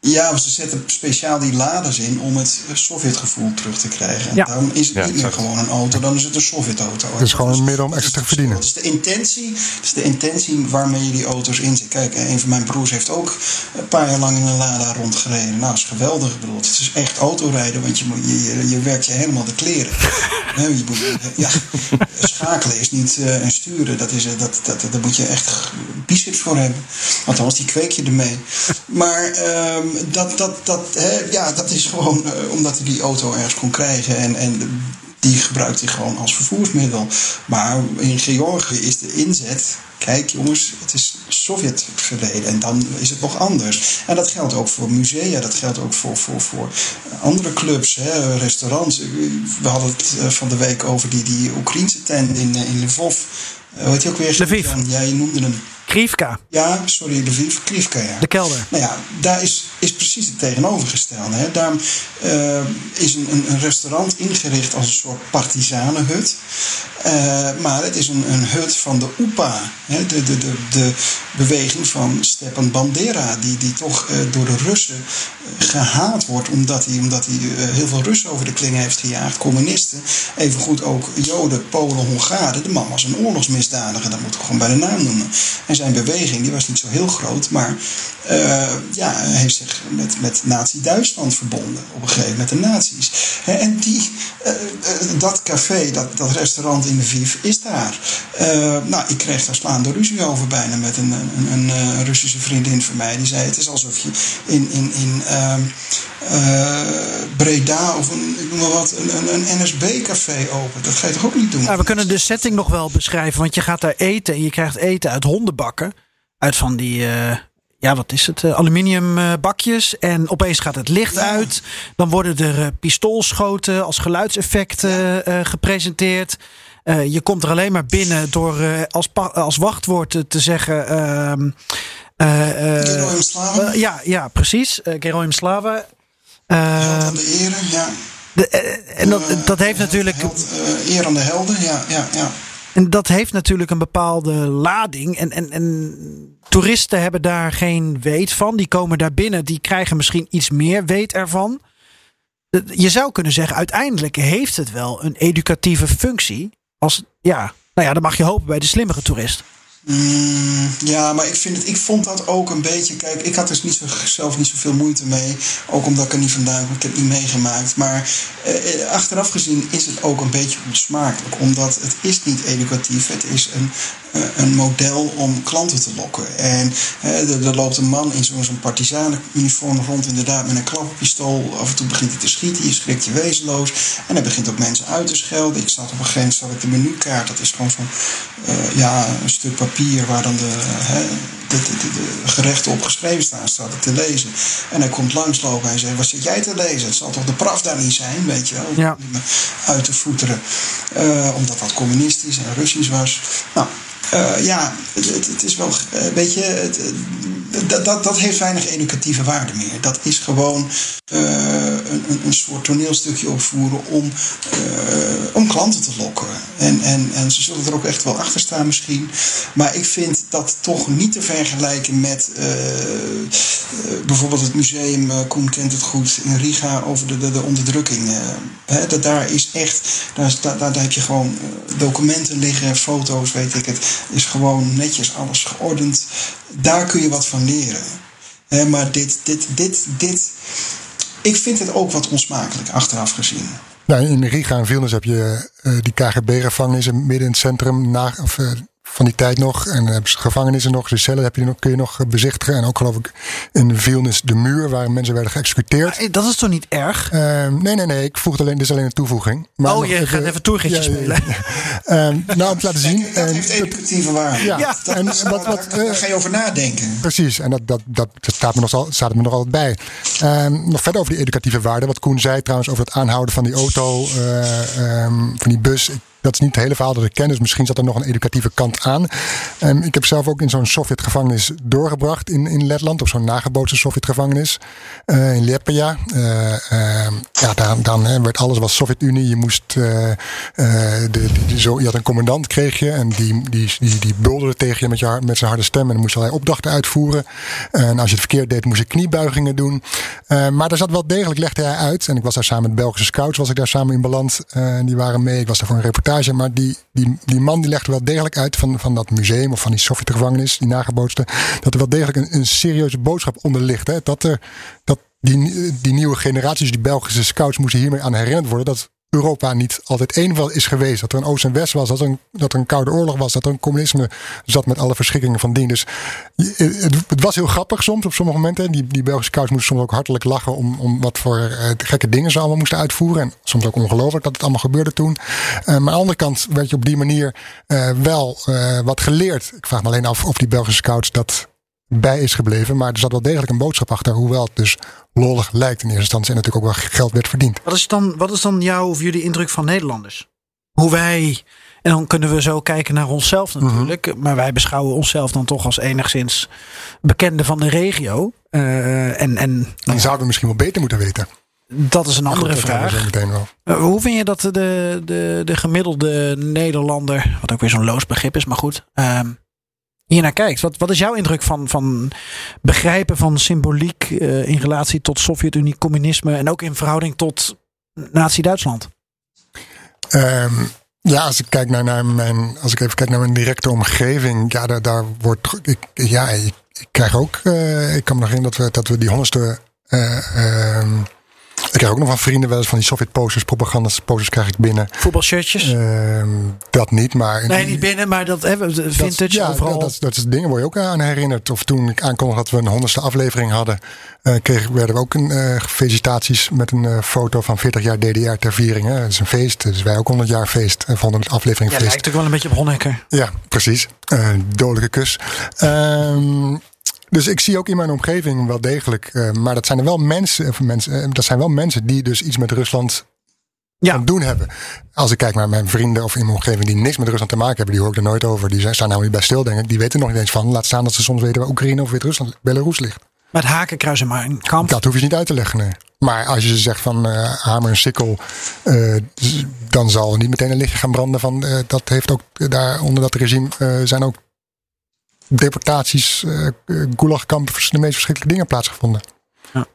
Ja, ze zetten speciaal die laders in om het Sovjetgevoel terug te krijgen. En daarom is het niet meer gewoon een auto, dan is het een Sovjetauto. Het is gewoon een middel om extra te verdienen. Dat is de intentie, dat is de intentie waarmee je die auto's inzet. Kijk, een van mijn broers heeft ook een paar jaar lang in een Lada rondgereden. Nou, dat is geweldig. Ik bedoel, het is echt autorijden, want je, je, je, werkt je helemaal de kleren. <laughs> je moet, ja, schakelen is niet uh, en sturen, dat is, dat, dat, daar moet je echt biceps voor hebben. Althans, die kweek je ermee. Maar... Um, dat, dat, dat, hè, ja, dat is gewoon uh, omdat hij die auto ergens kon krijgen. En, en die gebruikt hij gewoon als vervoersmiddel. Maar in Georgië is de inzet. Kijk jongens, het is Sovjet verleden en dan is het nog anders. En dat geldt ook voor musea, dat geldt ook voor, voor, voor andere clubs, hè, restaurants. We hadden het eh, van de week over die, die Oekraïnse tent in, eh, in Lvov. Hoe heet je ook weer? Lviv. Ja, je noemde hem. Krivka. Ja, sorry, Lviv, Krivka, ja. De kelder. Nou ja, daar is, is precies het tegenovergestelde. Hè. Daar uh, is een, een, restaurant ingericht als een soort partisanenhut. Uh, maar het is een, een hut van de UPA, hè, de, de, de, de beweging van Stepan Bandera, die, die toch uh, door de Russen gehaat wordt omdat hij, omdat hij heel veel Russen over de kling heeft gejaagd, communisten. Evengoed ook Joden, Polen, Hongaren. De man was een oorlogsmisdadiger, dat moet ik gewoon bij de naam noemen. En zijn beweging die was niet zo heel groot, maar uh, ja, heeft zich met, met Nazi-Duitsland verbonden. Op een gegeven moment de nazi's. En die, uh, dat café, dat, dat restaurant in de is daar. Nou, ik kreeg daar slaande ruzie over bijna met een, een, een, Russische vriendin van mij. Die zei: Het is alsof je in, in, in ehm, Breda of een, ik noem maar wat, een, een, NSB-café open. Dat ga je toch ook niet doen? Nou, we kunnen de setting nog wel beschrijven, want je gaat daar eten en je krijgt eten uit hondenbakken. Uit van die ja, wat is het? Uh, aluminium uh, bakjes. En opeens gaat het licht uit. Dan worden er uh, pistoolschoten als geluidseffecten gepresenteerd. je komt er alleen maar binnen door als, als wachtwoord te zeggen. Ehm, Slava. ja, ja, precies. Geroim Slava. aan de ere, ja. De, en dat, dat heeft natuurlijk. Held, eer aan de helden, ja, ja, ja. En dat heeft natuurlijk een bepaalde lading. En, en, en toeristen hebben daar geen weet van. Die komen daar binnen, die krijgen misschien iets meer weet ervan. Je zou kunnen zeggen, uiteindelijk heeft het wel een educatieve functie. Als, ja, nou ja, dan mag je hopen bij de slimmere toerist. Mm, ja, maar ik, vind het, ik vond dat ook een beetje. Kijk, ik had dus niet zo, zelf niet zoveel moeite mee. Ook omdat ik er niet vandaan Ik heb niet meegemaakt. Maar eh, eh, achteraf gezien is het ook een beetje onsmakelijk. Omdat het is niet educatief. Het is een, een model om klanten te lokken. En eh, er, loopt een man in zo'n zo partisanenuniform rond, inderdaad, met een klappenpistool. Af en toe begint hij te schieten. Je schrikt je wezenloos. En hij begint ook mensen uit te schelden. Ik zat op een gegeven moment zat ik de menukaart. Dat is gewoon zo'n uh, ja, een stuk papier waar dan de, de, de, de, gerechten op geschreven staan, staat het te lezen. En hij komt langslopen en hij zegt, wat zit jij te lezen? Het zal toch de Pravda niet zijn, weet je wel? Ja. Uit te voeteren. Uh, omdat dat communistisch en Russisch was. Nou, uh, ja, het, het, is wel, uh, weet je, het, dat, dat, dat heeft weinig educatieve waarde meer. Dat is gewoon uh, een, een soort toneelstukje opvoeren om, om klanten te lokken. En, en, en ze zullen er ook echt wel achter staan misschien. Maar ik vind dat toch niet te vergelijken met bijvoorbeeld het museum, Koen kent het goed, in Riga over de, de, de onderdrukking. Hè, dat daar is echt, daar, daar, daar heb je gewoon documenten liggen, foto's, weet ik het is gewoon netjes alles geordend. Daar kun je wat van leren. maar dit, dit, dit, dit. Ik vind het ook wat onsmakelijk achteraf gezien. Nou, in Riga en Vilnius heb je uh, die KGB-gevangenis midden in het centrum. Of, uh, van die tijd nog. En hebben ze gevangenissen nog, de cellen heb je nog, kun je nog bezichtigen. En ook geloof ik in Vilnius de muur waar mensen werden geëxecuteerd. Maar dat is toch niet erg? Ehm, nee, nee, nee. Ik voeg alleen, dit is alleen een toevoeging. Maar oh, je gaat even toergietje spelen. <laughs> Ehm, nou, om te laten zien. <laughs> dat heeft educatieve waarde. Ja, ja. en wat, wat, daar, ga je over nadenken. Precies, en dat, dat, dat, staat, me nog, al, staat me nog altijd bij. Um, nog verder over die educatieve waarde. Wat Koen zei trouwens over het aanhouden van die auto, uh, van die bus. Dat is niet het hele verhaal dat ik ken, dus misschien zat er nog een educatieve kant aan. Um, ik heb zelf ook in zo'n Sovjet-gevangenis doorgebracht in, in Letland, op zo'n nagebootse Sovjet-gevangenis uh, in Liepaja. Uh, uh, ja, dan, werd alles was Sovjet-Unie. Je moest, de, de, zo, je had een commandant, kreeg je, en die, die, die, die bulderde tegen je met, je met zijn harde stem en dan moest allerlei opdrachten uitvoeren. En als je het verkeerd deed, moest je kniebuigingen doen. maar er zat wel degelijk, legde hij uit, en ik was daar samen met Belgische scouts, was ik daar samen in beland. die waren mee, ik was daar voor een reportage maar die, die, die man die legde wel degelijk uit van, van dat museum of van die Sovjetgevangenis, die nagebootste, dat er wel degelijk een, een serieuze boodschap onder ligt. Hè? Dat, er, dat die, die nieuwe generaties, die Belgische scouts, moesten hiermee aan herinnerd worden dat Europa niet altijd één is geweest. Dat er een Oost en West was, dat er, een, dat er een Koude Oorlog was, dat er een communisme zat met alle verschrikkingen van dien. Dus het, het was heel grappig soms op sommige momenten. Die, die Belgische scouts moesten soms ook hartelijk lachen om, om wat voor uh, gekke dingen ze allemaal moesten uitvoeren. En soms ook ongelooflijk dat het allemaal gebeurde toen. Uh, maar aan de andere kant werd je op die manier wel wat geleerd. Ik vraag me alleen af of die Belgische scouts dat bij is gebleven. Maar er zat wel degelijk een boodschap achter. Hoewel het dus lollig lijkt in eerste instantie. En natuurlijk ook wel geld werd verdiend. Wat is dan, wat is dan jouw of jullie indruk van Nederlanders? Hoe wij. En dan kunnen we zo kijken naar onszelf mhm. natuurlijk. Maar wij beschouwen onszelf dan toch als enigszins bekende van de regio. Uh, en, en, dan zouden we misschien wel beter moeten weten. Dat is een andere vraag. Uh, hoe vind je dat de, de, de gemiddelde Nederlander, wat ook weer zo'n loos begrip is, maar goed, uh, hier naar kijkt. Wat, wat is jouw indruk van, van begrijpen van symboliek uh, in relatie tot Sovjet-Unie, communisme en ook in verhouding tot Nazi-Duitsland? Um, ja, als ik kijk naar, naar mijn, als ik even kijk naar mijn directe omgeving, ja, daar, daar wordt, ik, ja, ik, krijg ook, uh, ik kan me nog herinneren dat we, dat we die honderdste uh, ik krijg ook nog van vrienden wel eens van die Sovjet-posters, propaganda-posters krijg ik binnen. Voetbalshirtjes? Uh, dat niet, maar... Nee, niet binnen, maar dat hebben vintage dat, ja, overal. Dat, dat, is dingen waar je ook aan herinnerd. Of toen ik aankondigde dat we een honderdste aflevering hadden, uh, kreeg, werden we ook een uh, felicitaties met een uh, foto van 40 jaar DDR ter viering. Hè. Het is een feest, dus wij ook 100 jaar feest. En 100 aflevering ja, feest. lijkt ook wel een beetje op Honecker. Ja, precies. dodelijke kus. Ehm dus ik zie ook in mijn omgeving wel degelijk. Uh, maar dat zijn er wel mensen, of mensen, uh, dat zijn wel mensen die dus iets met Rusland ja. doen hebben. Als ik kijk naar mijn vrienden of in mijn omgeving die niks met Rusland te maken hebben, die hoor ik er nooit over. Die staan nou niet bij stil, denk ik. Die weten nog niet eens van. Laat staan dat ze soms weten waar Oekraïne of Wit-Rusland, Belarus ligt. Met hakenkruis maar een kamp. Dat hoef je niet uit te leggen. Nee. Maar als je ze zegt van uh, hamer en sikkel, uh, dan zal niet meteen een lichtje gaan branden van uh, dat heeft ook daar onder dat regime zijn ook deportaties, uh, gulagkampen, de meest verschrikkelijke dingen plaatsgevonden. Ja.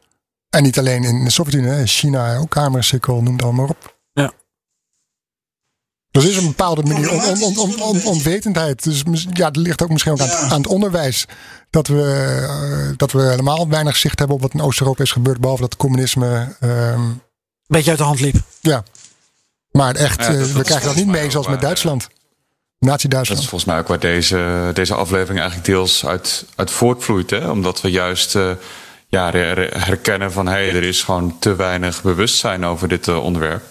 En niet alleen in de Sovjet-Unie, China ook kamersikkel, noem het allemaal op. Ja. Dus er is een bepaalde manier on, on, on, on, onwetendheid. Dus ja, het ligt ook misschien ook aan, aan het onderwijs. Dat we, uh, dat we helemaal weinig zicht hebben op wat in Oost-Europa is gebeurd. Behalve dat het communisme... Um, Beetje uit de hand liep. Ja. Maar echt, ja, uh, we krijgen dat niet mee zoals met Duitsland. Dat is volgens mij ook waar deze, deze aflevering eigenlijk deels uit, uit voortvloeit. Hè? Omdat we juist uh, ja, herkennen van hé, hey, er is gewoon te weinig bewustzijn over dit uh, onderwerp.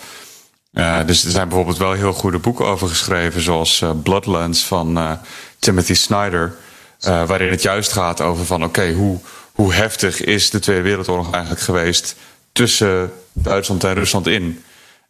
Uh, dus er zijn bijvoorbeeld wel heel goede boeken over geschreven, zoals Bloodlands van Timothy Snyder. waarin het juist gaat over van oké, hoe, hoe heftig is de Tweede Wereldoorlog eigenlijk geweest tussen Duitsland en Rusland in?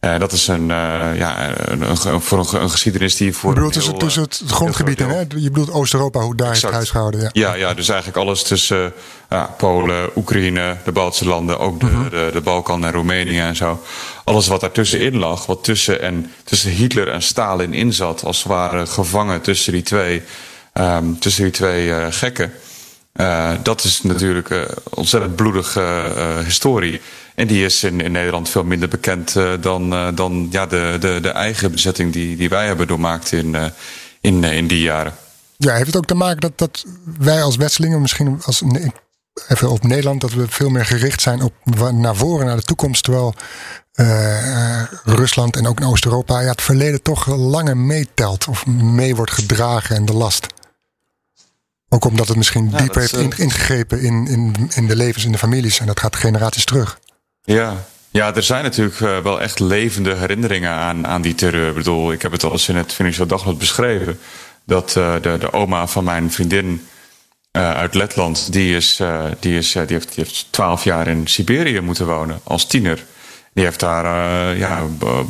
Uh, dat is een, uh, ja, een, voor een, een, geschiedenis die voor. Je bedoelt tussen, tussen het grondgebied en, hè? Je bedoelt Oost-Europa, hoe daar exact. heeft huisgehouden. Ja. ja. Ja, dus eigenlijk alles tussen uh, Polen, Oekraïne, de Baltische landen, ook de, uh-huh. de, de, Balkan en Roemenië en zo. Alles wat daartussenin lag, wat tussen, en, tussen Hitler en Stalin in zat, als het ware gevangen tussen die twee, um, tussen die twee gekken. Dat is natuurlijk een ontzettend bloedige historie. En die is in, Nederland veel minder bekend dan, dan ja, de, de, de eigen bezetting die, die wij hebben doormaakt in, in, in die jaren. Ja, heeft het ook te maken dat, dat wij als Westelingen misschien als. even op Nederland, dat we veel meer gericht zijn op naar voren, naar de toekomst. Terwijl Rusland en ook in Oost-Europa ja, het verleden toch langer meetelt of mee wordt gedragen en de last. Ook omdat het misschien ja, dieper heeft uh, ingegrepen in, in, in de levens in de families en dat gaat generaties terug. Ja, ja, er zijn natuurlijk wel echt levende herinneringen aan, aan die terreur. Ik bedoel, ik heb het al eens in het Financieel Dagblad beschreven. Dat uh, de, de oma van mijn vriendin uh, uit Letland, die, is, die, is, die, heeft, die heeft 12 jaar in Siberië moeten wonen als tiener. Die heeft daar ja,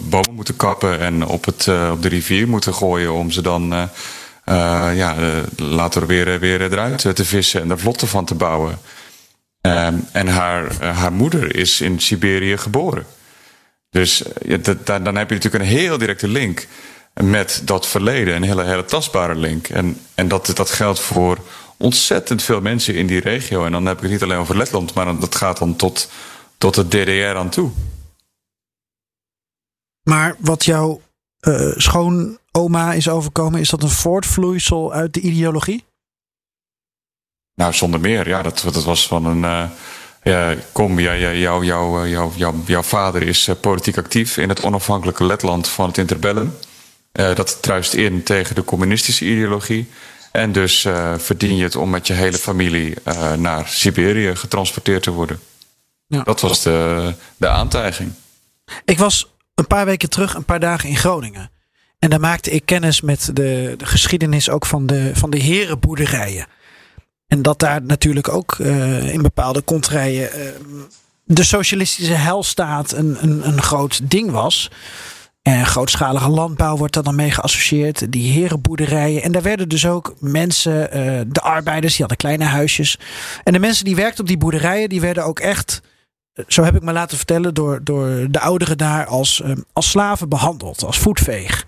bomen moeten kappen en op, het, op de rivier moeten gooien om ze dan ja, later weer, weer eruit te vissen en er vlotten van te bouwen. Um, en haar, haar moeder is in Siberië geboren. Dus dan heb je natuurlijk een heel directe link met dat verleden. Een hele, hele tastbare link. En, en dat, dat geldt voor ontzettend veel mensen in die regio. En dan heb ik het niet alleen over Letland, maar dat gaat dan tot, tot de DDR aan toe. Maar wat jouw uh, schoonoma is overkomen, is dat een voortvloeisel uit de ideologie? Nou, zonder meer. Ja, dat, dat was van een. Uh, ja, kom, ja, ja, jou, jou, jou, jou, jouw vader is politiek actief in het onafhankelijke Letland van het interbellum. Uh, dat truist in tegen de communistische ideologie. En dus uh, verdien je het om met je hele familie uh, naar Siberië getransporteerd te worden. Ja. Dat was de, de aantijging. Ik was een paar weken terug, een paar dagen in Groningen. En daar maakte ik kennis met de, de geschiedenis ook van de, van de herenboerderijen. En dat daar natuurlijk ook uh, in bepaalde kontrijen de socialistische helstaat een, een, een groot ding was. En grootschalige landbouw wordt daar dan mee geassocieerd. Die herenboerderijen. En daar werden dus ook mensen, uh, de arbeiders, die hadden kleine huisjes. En de mensen die werkten op die boerderijen, die werden ook echt, eh, zo heb ik me laten vertellen, door, door de ouderen daar als, um, als slaven behandeld. Als voetveeg.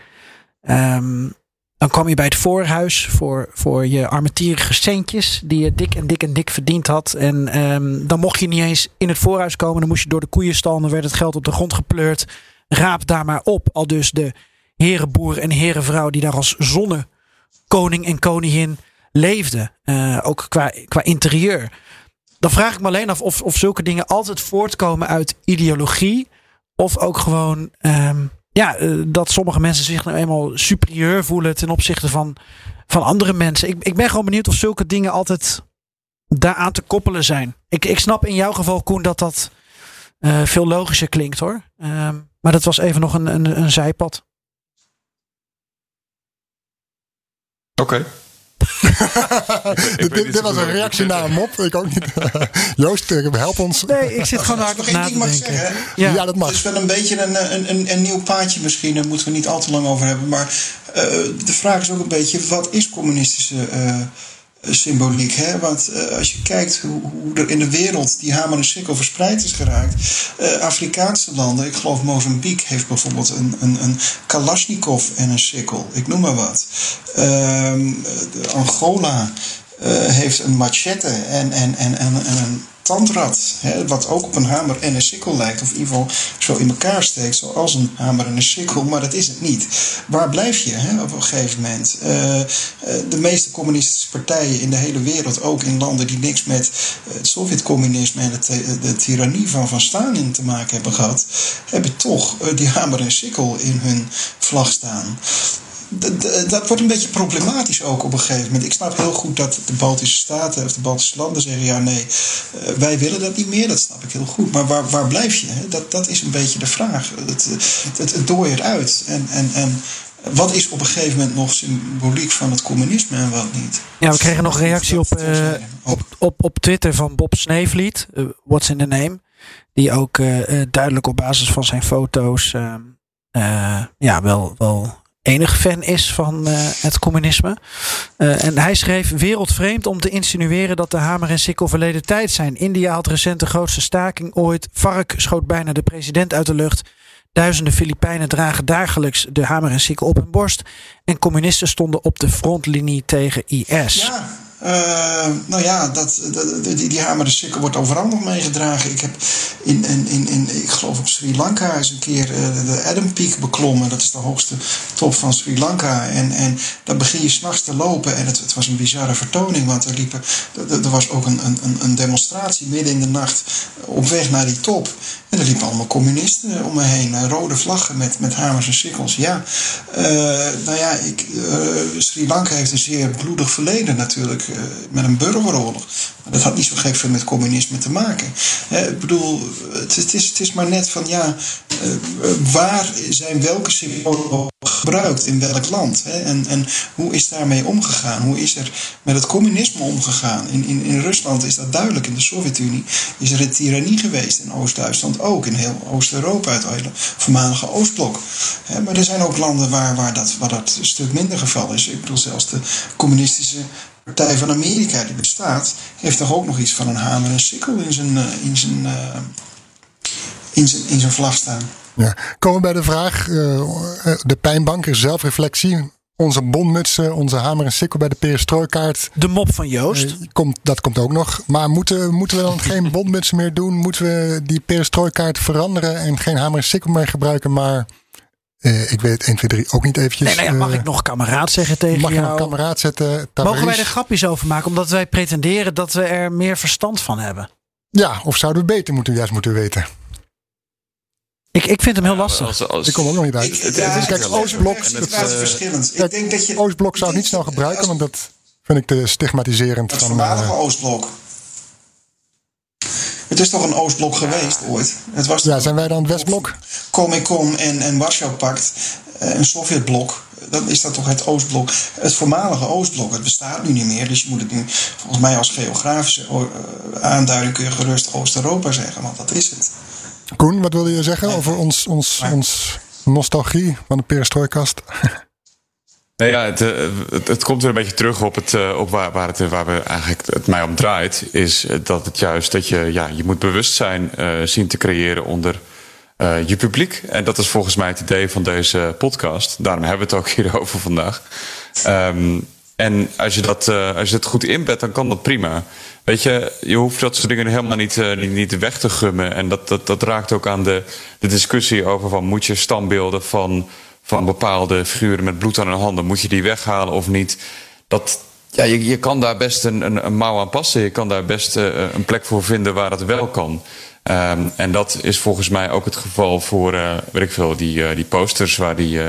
Um, dan kwam je bij het voorhuis voor, voor je armetierige centjes. Die je dik en dik en dik verdiend had. En um, dan mocht je niet eens in het voorhuis komen. Dan moest je door de koeienstal. Dan werd het geld op de grond gepleurd raap daar maar op. Al dus de herenboer en herenvrouw die daar als zonne koning en koningin leefden. Uh, ook qua, qua interieur. Dan vraag ik me alleen af of, of zulke dingen altijd voortkomen uit ideologie. Of ook gewoon um, ja, uh, dat sommige mensen zich nou eenmaal superieur voelen ten opzichte van, van andere mensen. Ik, ik ben gewoon benieuwd of zulke dingen altijd daaraan te koppelen zijn. Ik, ik snap in jouw geval, Koen, dat dat uh, veel logischer klinkt hoor. Um, maar dat was even nog een, een, een zijpad. Oké. <laughs> dit, dit was een reactie naar een mop. Ik ook niet. <laughs> Joost, eh, help ons. Nee, ik zit <laughs> gewoon hard op na te denken. Ja. ja. dat mag. Het is wel een beetje een, een, een, nieuw paadje misschien. Daar moeten we niet al te lang over hebben. Maar uh, de vraag is ook een beetje: wat is communistische uh, symboliek. Hè? Want uh, als je kijkt hoe, hoe, er in de wereld die hamer en sikkel verspreid is geraakt. Uh, Afrikaanse landen, ik geloof Mozambique heeft bijvoorbeeld een, een, een Kalashnikov en een sikkel. Ik noem maar wat. Uh, Angola heeft een machete en, en, en, en, en een tandrad, hè, wat ook op een hamer en een sikkel lijkt, of in ieder geval zo in elkaar steekt, zoals een hamer en een sikkel, maar dat is het niet. Waar blijf je hè, op een gegeven moment? Uh, de meeste communistische partijen in de hele wereld, ook in landen die niks met het Sovjet-communisme en de, de tirannie van, van Stalin te maken hebben gehad, hebben toch die hamer en sikkel in hun vlag staan dat wordt een beetje problematisch ook op een gegeven moment. Ik snap heel goed dat de Baltische Staten of de Baltische landen zeggen: ja, nee, eh, wij willen dat niet meer. Dat snap ik heel goed. Maar waar, waar blijf je? Dat, dat is een beetje de vraag. Het, het, het dooit uit. En, en, en wat is op een gegeven moment nog symboliek van het communisme en wat niet? Ja, we kregen nog een reactie op, uh, op, op, op Twitter van Bob Sneevliet, uh, What's in the Name. Die ook uh, duidelijk op basis van zijn foto's ehm, ja, wel, wel enig fan is van uh, het communisme. Uh, en hij schreef wereldvreemd om te insinueren dat de hamer en sikkel verleden tijd zijn. India had recent de grootste staking ooit. Vark schoot bijna de president uit de lucht. Duizenden Filipijnen dragen dagelijks de hamer en sikkel op hun borst. En communisten stonden op de frontlinie tegen IS. Ja, Uh, nou ja, dat, die, die hamer en sikkel wordt overal nog meegedragen. Ik heb in, in, in, ik geloof op Sri Lanka eens een keer uh, de Adam Peak beklommen. Dat is de hoogste top van Sri Lanka. En, en dan begin je s'nachts te lopen. En het, het was een bizarre vertoning, want er, liepen, er, was ook een, een, een demonstratie midden in de nacht op weg naar die top. En er liepen allemaal communisten om me heen. Rode vlaggen met, met hamers en sikkels. Ja, nou ja, ik, Sri Lanka heeft een zeer bloedig verleden natuurlijk eh, met een burgeroorlog. Maar dat had niet zo gek veel met communisme te maken. ik bedoel, het, is, het is maar net van ja, eh, waar zijn welke symbolen gebruikt in welk land? En, en hoe is daarmee omgegaan? Hoe is er met het communisme omgegaan? In, in, in Rusland is dat duidelijk. In de Sovjet-Unie is er een tirannie geweest. In Oost-Duitsland ook. In heel Oost-Europa, het hele voormalige Oostblok. Maar er zijn ook landen waar, waar, dat, waar dat een stuk minder geval is. Ik bedoel, zelfs de communistische Partij van Amerika, die bestaat, heeft toch ook nog iets van een hamer en sikkel in zijn, uh, in zijn, uh, in zijn, in zijn vlag staan. Ja. Komen we bij de vraag, uh, de pijnbanker, zelfreflectie. Onze bondmutsen, onze hamer en sikkel bij de perestrooikaart. De mop van Joost. komt, dat komt ook nog. Maar moeten, moeten we dan <laughs> geen bondmutsen meer doen? Moeten we die perestrooikaart veranderen en geen hamer en sikkel meer gebruiken, maar uh, ik weet 1, 2, 3 ook niet eventjes. Nee, nou ja, mag uh, ik nog kameraad zeggen tegen mag jou? Mag je nog kameraad zetten? Mogen wij er grapjes over maken? Omdat wij pretenderen dat we er meer verstand van hebben. Ja, of zouden we beter moeten, juist moeten weten? Ik, ik vind hem heel lastig. Als, als, ik kom ook nog niet uit. Ik, het, ja, het is kijk, Oostblok, het, het, het, verschillend. ik denk dat je, Oostblok zou ik niet snel gebruiken, want dat vind ik te stigmatiserend. Het voormalige uh, Oostblok. Het is toch een Oostblok geweest ooit? Het was ja, zijn wij dan het Westblok? Comecon en, en Warschau-pact, een Sovjetblok. Dan is dat toch het Oostblok, het voormalige Oostblok. Het bestaat nu niet meer, dus je moet het nu volgens mij als geografische aanduiding kun je gerust Oost-Europa zeggen, want dat is het. Koen, wat wilde je zeggen over ons, ons, ons nostalgie van de perestrooikast? <laughs> Nee, ja, het, het, het, komt weer een beetje terug op, het, op waar, waar, het, waar we eigenlijk het mij om draait. Is dat het juist dat je, ja, je moet bewustzijn uh, zien te creëren onder je publiek. En dat is volgens mij het idee van deze podcast. Daarom hebben we het ook <laughs> hierover vandaag. Um, en als je, dat, als je het goed inbedt, dan kan dat prima. Weet je, je hoeft dat soort dingen helemaal niet, niet, niet, weg te gummen. En dat, dat, dat raakt ook aan de, de discussie over van moet je standbeelden van van bepaalde figuren met bloed aan hun handen. Moet je die weghalen of niet? Dat, ja, je, je kan daar best een, een, een mouw aan passen. Je kan daar best uh, een plek voor vinden waar het wel kan. Um, en dat is volgens mij ook het geval voor, uh, weet ik veel, die, uh, die posters waar die,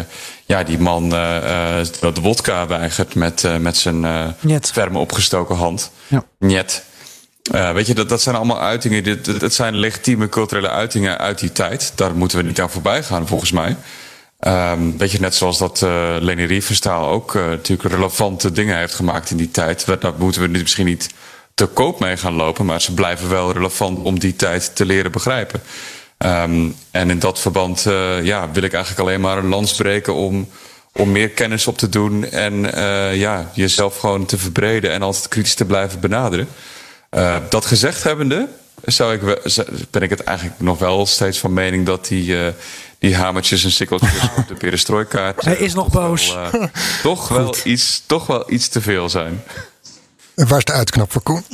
ja, die man de wodka weigert met, met zijn ferme opgestoken hand. Ja. Niet. weet je, dat, dat zijn allemaal uitingen. Dit, dat zijn legitieme culturele uitingen uit die tijd. Daar moeten we niet aan voorbij gaan, volgens mij. Um, weet je, net zoals dat uh, Leni Riefenstahl ook uh, natuurlijk relevante dingen heeft gemaakt in die tijd. Daar moeten we misschien niet te koop mee gaan lopen, maar ze blijven wel relevant om die tijd te leren begrijpen. Um, en in dat verband uh, ja, wil ik eigenlijk alleen maar een lans breken om, om meer kennis op te doen en ja, jezelf gewoon te verbreden en altijd kritisch te blijven benaderen. dat gezegd hebbende, zou ik, ben ik het eigenlijk nog wel steeds van mening dat die die hamertjes en sikkeltjes <laughs> op de perestrooikaart. Hij is nog boos. <laughs> Wel, uh, toch, wel iets, toch wel iets te veel zijn. En waar is de uitknop voor Koen?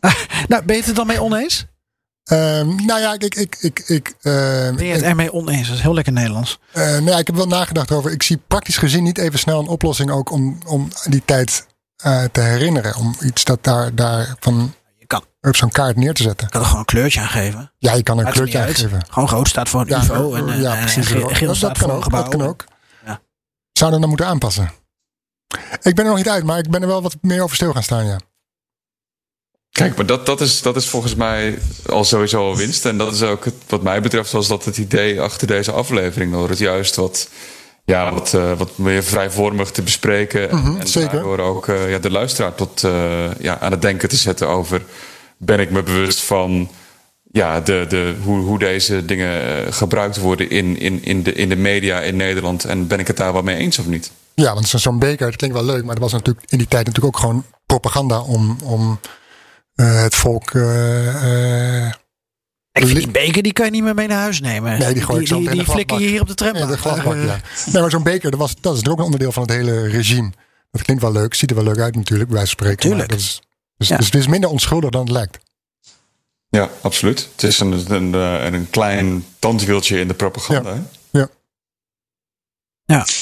<laughs> nou, ben je het er dan mee oneens? Um, nou ja, ik. ik, ik, ik uh, ben je het ermee oneens? Dat is heel lekker Nederlands. Uh, nou ja, ik heb wel nagedacht over. Ik zie praktisch gezien niet even snel een oplossing ook om, om die tijd uh, te herinneren. Om iets dat daar, daar van kan. Op zo'n kaart neer te zetten. Je kan er gewoon een kleurtje aan geven. Ja, je kan er een kleurtje aan geven. Gewoon rood staat voor een ja, UFO en, ja, en, precies, en geel, staat dat voor gebouw. Dat kan ook. Ja. Zouden dan moeten aanpassen. Ik ben er nog niet uit, maar ik ben er wel wat meer over stil gaan staan, ja. Kijk, maar dat, dat, is, dat is volgens mij al sowieso al winst. En dat is ook, het, wat mij betreft, was dat het idee achter deze aflevering. Door het juist wat, ja, wat, uh, wat meer vrijvormig te bespreken. Mm -hmm, en zeker. daardoor ook uh, ja, de luisteraar tot, uh, ja, aan het denken te zetten over ben ik me bewust van ja, de, de, hoe, hoe deze dingen gebruikt worden in, in, in, de, in de media in Nederland. En ben ik het daar wel mee eens of niet? Ja, want zo'n beker, dat klinkt wel leuk, maar dat was natuurlijk in die tijd natuurlijk ook gewoon propaganda om, om het volk. Ik vind die beker die kan je niet meer mee naar huis nemen. Nee, die gooi ik die, zo die, die flikker je hier op de tram. Nee, de <laughs> glasbak, ja. Nee, maar zo'n beker, dat, was, dat is ook een onderdeel van het hele regime. Dat klinkt wel leuk, ziet er wel leuk uit natuurlijk, bij wijze van spreken. Tuurlijk. Dat is, dus, Ja. dus het is minder onschuldig dan het lijkt. Ja, absoluut. Het is een, een, eh, een klein tandwieltje in de propaganda. hè?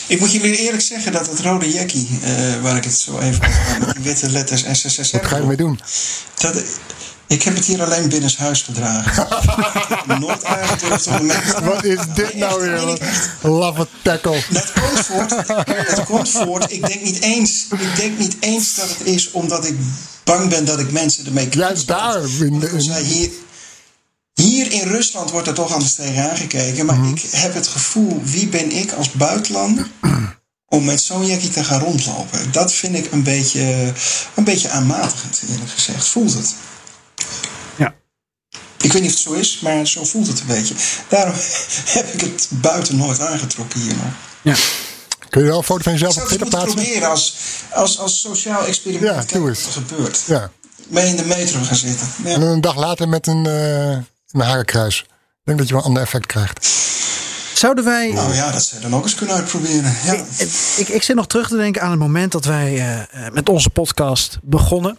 Ik moet jullie eerlijk zeggen dat het rode jackie, eh, waar ik het zo even over had, met die witte letters SSSR. Wat ga je ermee doen? Dat, ik heb het hier alleen binnenshuis gedragen. <laughs> nooit aangedurfd om met Wat is dit nou weer? Love a tackle. Dat komt voort. Het komt voort. Ik denk niet eens. Ik denk niet eens dat het is omdat ik bang ben dat ik mensen ermee Juist daar. In, de- zei, hier, hier in Rusland wordt er toch anders tegen aangekeken. Maar Mhm. ik heb het gevoel, wie ben ik als buitenlander <clears throat> om met zo'n jackie te gaan rondlopen? Dat vind ik een beetje, een beetje aanmatigend, eerlijk gezegd. Voelt het. Ja. Ik weet niet of het zo is, maar zo voelt het een beetje. Daarom <laughs> heb ik het buiten nooit aangetrokken hier nog. Ja. Kun je wel een foto van Ik jezelf op Twitter moeten plaatsen? proberen als, als, als sociaal experiment. Ja, kijken wat er gebeurt. Ja. Mee in de metro gaan zitten. Ja. En een dag later met een, eh een harenkruis. Ik denk dat je wel een ander effect krijgt. Zouden wij. Nou ja, dat zou je dan ook eens kunnen uitproberen. Ja. Ik, ik, ik zit nog terug te denken aan het moment dat wij eh, eh, met onze podcast begonnen.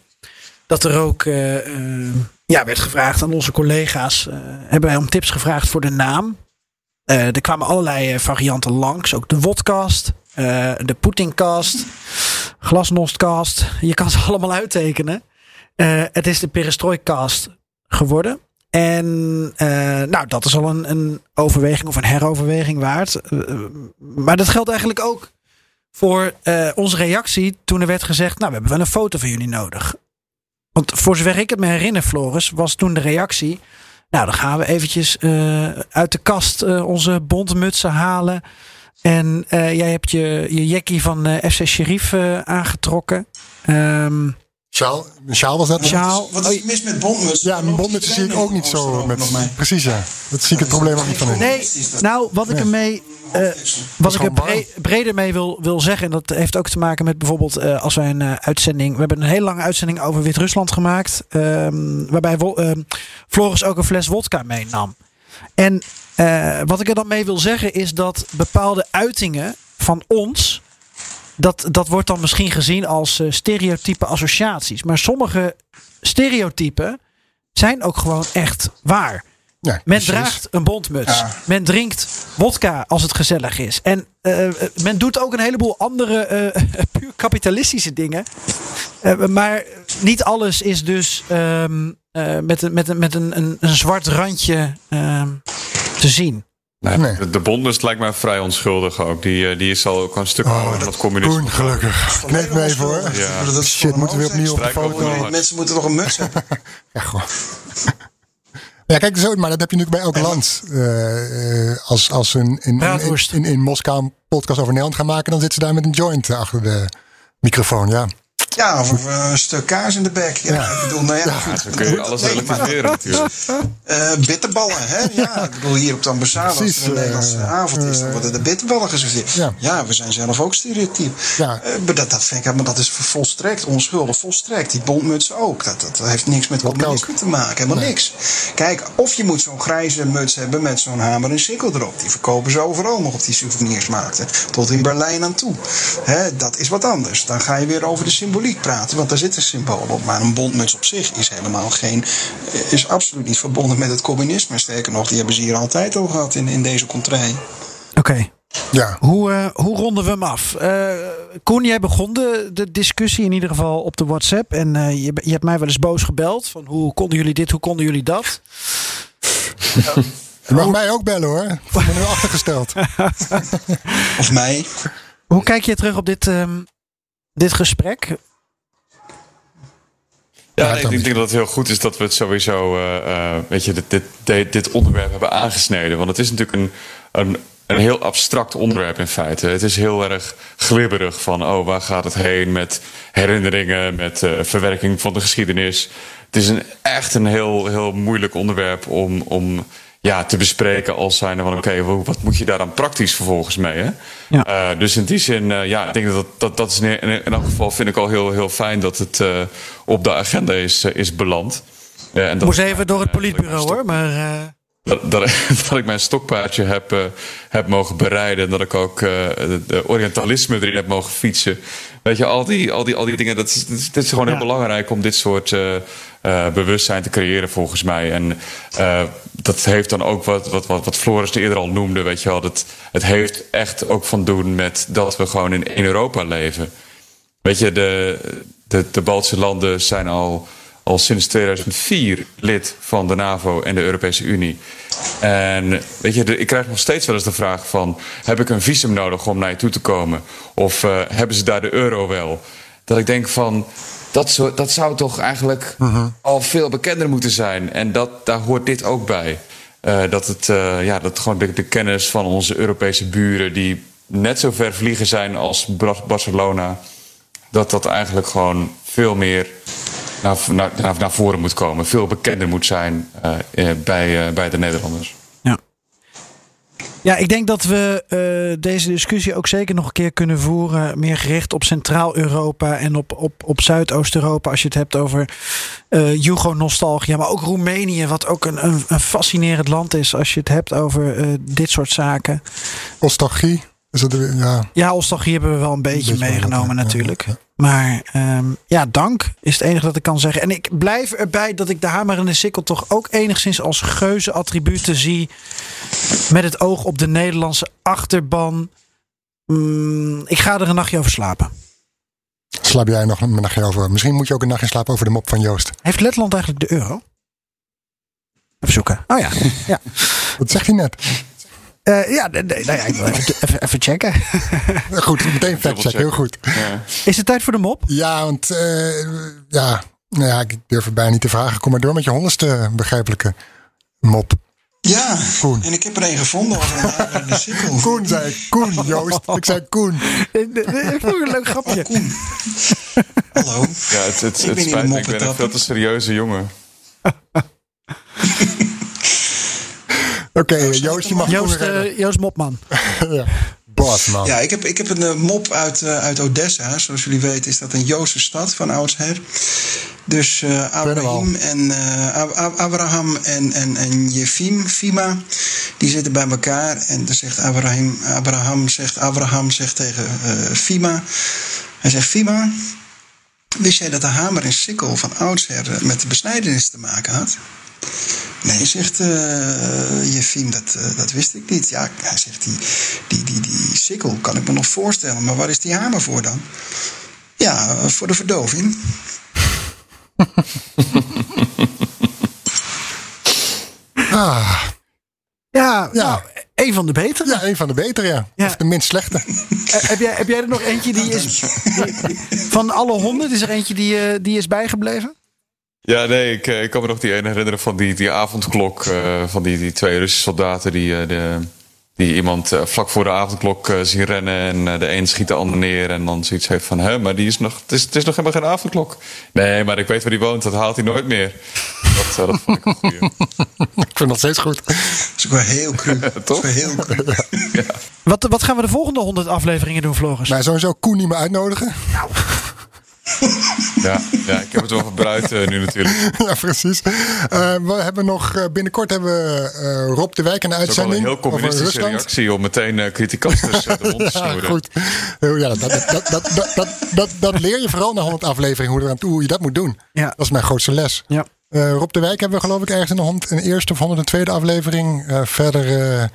Dat er ook eh, eh, ja, werd gevraagd aan onze collega's. eh, hebben wij om tips gevraagd voor de naam. Er kwamen allerlei varianten langs. Ook de Wodcast, de Poetincast, Glasnostcast. Je kan ze <laughs> allemaal uittekenen. Het is de Perestroikast geworden. En nou, dat is al een, een overweging of een heroverweging waard. Maar dat geldt eigenlijk ook voor onze reactie toen er werd gezegd: Nou, we hebben wel een foto van jullie nodig. Want voor zover ik het me herinner, Floris, was toen de reactie. Nou, dan gaan we eventjes eh, uit de kast eh, onze bontmutsen halen. En eh, jij hebt je, je jackie van FC Sheriff aangetrokken. Ehm, Sjaal, een sjaal was dat? Sjaal. Wat is mis met bondmuts? Ja, mijn bondmutsen zie ik ook niet zo. Met, precies, ja. Dat zie ik het probleem ook niet van in. nee, nou, wat ik ermee. eh, wat ik er bre- breder mee wil, wil zeggen, en dat heeft ook te maken met bijvoorbeeld eh, als wij een eh, uitzending. We hebben een hele lange uitzending over Wit-Rusland gemaakt. ehm, waarbij ehm, Floris ook een fles wodka meenam. En eh, wat ik er dan mee wil zeggen is dat bepaalde uitingen van ons. Dat, dat wordt dan misschien gezien als eh, stereotype associaties. Maar sommige stereotypen zijn ook gewoon echt waar. Ja, Men draagt een bondmuts. Ja. Men drinkt wodka als het gezellig is. En eh, men doet ook een heleboel andere <laughs> puur kapitalistische dingen. Maar niet alles is dus ehm, eh, met, een, met, een, met een, een, een zwart randje ehm, te zien. Nee, Nee. De, de Bondlust lijkt mij vrij onschuldig ook. Die, eh, die is al ook een stuk ouder dan het communisme. Koen, gelukkig. Kneep me even hoor. Ja. Dat is Shit, moeten we weer opnieuw op de foto? Mensen moeten toch een muts <laughs> hebben? Ja, gewoon. Ja, kijk, zo, maar dat heb je natuurlijk bij elk land. Eh, eh, als als ze in, in, in, in, in Moskou een podcast over Nederland gaan maken, dan zitten ze daar met een joint achter de microfoon. Ja, Ja, of een stuk kaas in de bek. Ja, Ik bedoel, nou ja, goed. Dan kun je alles Nee, maar, relativeren natuurlijk. <laughs> eh, bitterballen, hè? Ja, ik bedoel, hier op de ambassade, als Precies, er een eh, Nederlandse avond is, dan worden de bitterballen geserveerd. Ja. Ja. we zijn zelf ook stereotyp. Ja. Eh, maar dat, dat vind ik, maar dat is volstrekt onschuldig, volstrekt. Die bondmuts ook. Dat, dat heeft niks met communisme te maken, helemaal niks. Kijk, of je moet zo'n grijze muts hebben met zo'n hamer en sikkel erop. Die verkopen ze overal nog op die souvenirsmarkten. Tot in Berlijn aan toe. Hè, dat is wat anders. Dan ga je weer over de symboliek praten, want daar zit een symbool op. Maar een bondmuts op zich is helemaal geen, eh, is absoluut niet verbonden met het communisme. Sterker nog, die hebben ze hier altijd al gehad in, in deze contrij. Oké, ja. hoe, eh, hoe ronden we hem af? Eh Koen, jij begon de, de discussie in ieder geval op de WhatsApp. En eh, je, je hebt mij wel eens boos gebeld. Van hoe konden jullie dit, hoe konden jullie dat? Je mag mij ook bellen hoor. Ik ben nu achtergesteld. <laughs> Of mij. Hoe kijk je terug op dit, ehm, dit gesprek? Ja, nee, ik denk dat het heel goed is dat we het sowieso, eh, eh, weet je, dit, dit, dit, dit onderwerp hebben aangesneden. Want het is natuurlijk een, een, een heel abstract onderwerp in feite. Het is heel erg glibberig van, oh, waar gaat het heen met herinneringen, met eh, verwerking van de geschiedenis. Het is een, echt een heel, heel moeilijk onderwerp om, om ja, te bespreken als zijnde van, oké, wat moet je daar dan praktisch vervolgens mee? Hè? Ja. Eh, dus in die zin, eh, ja, ik denk dat dat, dat is in, in elk geval vind ik al heel, heel fijn dat het eh, op de agenda is, is beland. En dat- moest even door het politbureau hoor. Maar dat, dat, <laughs> dat ik mijn stokpaardje heb, uh, heb mogen bereiden. En dat ik ook uh, de, orientalisme erin heb mogen fietsen. Weet je, al die, al die, al die dingen. Dat is, dit is gewoon heel belangrijk om dit soort uh, bewustzijn te creëren, volgens mij. En dat heeft dan ook wat, wat, wat, wat Floris eerder al noemde. Weet je wel, dat, het heeft echt ook van doen met dat we gewoon in Europa leven. Weet je, de, de, de Baltische landen zijn al al sinds 2004 lid van de NAVO en de Europese Unie. En weet je, ik krijg nog steeds wel eens de vraag van... heb ik een visum nodig om naar je toe te komen? Of uh, hebben ze daar de euro wel? Dat ik denk van... Dat, zo, dat zou toch eigenlijk uh-huh. al veel bekender moeten zijn. En dat, daar hoort dit ook bij. Uh, dat, het, uh, ja, dat gewoon de, de, kennis van onze Europese buren... die net zo ver vliegen zijn als Barcelona... dat dat eigenlijk gewoon veel meer naar, naar, naar, voren moet komen. Veel bekender moet zijn uh, bij, uh, bij de Nederlanders. Ja. Ja, ik denk dat we uh, deze discussie ook zeker nog een keer kunnen voeren. Meer gericht op Centraal-Europa en op, op, op Zuidoost-Europa. Als je het hebt over uh, Jugo-nostalgia. Maar ook Roemenië, wat ook een, een, een, fascinerend land is. Als je het hebt over uh, dit soort zaken. Nostalgie. Is dat, ja. ja, nostalgie hebben we wel een beetje, beetje meegenomen natuurlijk. Ja, ja. Maar um, ja, dank is het enige dat ik kan zeggen. En ik blijf erbij dat ik de hamer en de sikkel toch ook enigszins als geuze attributen zie. Met het oog op de Nederlandse achterban. Mm, ik ga er een nachtje over slapen. Slaap jij nog een nachtje over? Misschien moet je ook een nachtje slapen over de mop van Joost. Heeft Letland eigenlijk de euro? Even zoeken. Oh ja. ja. <laughs> Wat zegt hij net? Uh, ja, nee, nou ja, ik wil even, even, even checken. <laughs> goed, meteen fact heel goed. Ja. Is het tijd voor de mop? Ja, want uh, ja, nou ja, ik durf het bijna niet te vragen. Kom maar door met je honderdste begrijpelijke mop. Ja, Koen. en ik heb er een gevonden over een de sikkel. <laughs> Koen zei ik. Koen, Joost. Ik zei Koen. Ik vond een leuk grapje. Oh, Koen. Hallo. Ja, het, het, het, het spijt me. Ik ben een veel te serieuze jongen. <laughs> Oké, okay, Joost, je mag Joost, uh, Joost Mopman. <laughs> ja. Bosman. Ja, ik heb, ik heb een uh, mop uit, uh, uit Odessa. Zoals jullie weten is dat een Joodse stad van oudsher. Dus uh, Abraham en, Abraham en, en, en Jefim, Fima, die zitten bij elkaar. En dan zegt Abraham, Abraham, zegt, Abraham zegt tegen Fima... Hij zegt, Fima, wist jij dat de hamer en sikkel van oudsher met de besnijdenis te maken had? Nee, zegt uh, Jefim, dat, uh, dat wist ik niet. Ja, hij zegt, die, die, die, die sikkel kan ik me nog voorstellen. Maar waar is die hamer voor dan? Ja, voor de verdoving. <laughs> ah. Ja, ja. Nou, een van de betere. Ja, een van de betere, ja. ja. Of de minst slechte. Uh, heb, jij, heb jij er nog eentje die is... Die, van alle honderd is er eentje die, die is bijgebleven? Ja, nee, ik, ik kan me nog die ene herinneren van die, die avondklok. Uh, van die, die twee Russische soldaten die, uh, de, die iemand uh, vlak voor de avondklok zien rennen. En de een schiet de ander neer. En dan zoiets heeft van: hè, maar die is nog, het, is, het is nog helemaal geen avondklok. Nee, maar ik weet waar die woont, dat haalt hij nooit meer. Dat, dat vond ik een goeie. <laughs> ik vind dat steeds goed. Dat is ook wel heel cru. Toch? Dat is wel heel cru. <laughs> ja. wat, wat gaan we de volgende honderd afleveringen doen, Floris? Nou, sowieso Koen niet meer uitnodigen. Nou. <laughs> Ja, ja, ik heb het wel verbruikt uh, nu natuurlijk. <laughs> Ja, precies. Uh, we hebben nog, uh, binnenkort hebben we Rob de Wijk in de uitzending. een heel communistische reactie om meteen uh, criticasters de mond te <laughs> snoeren. Ja, goed. Ja, dat, dat, dat, dat, dat, dat, leer je vooral na 100 afleveringen hoe, hoe je dat moet doen. Ja. Dat is mijn grootste les. Ja. Rob de Wijk hebben we geloof ik ergens in de, hond, in de eerste of 102e aflevering. verder...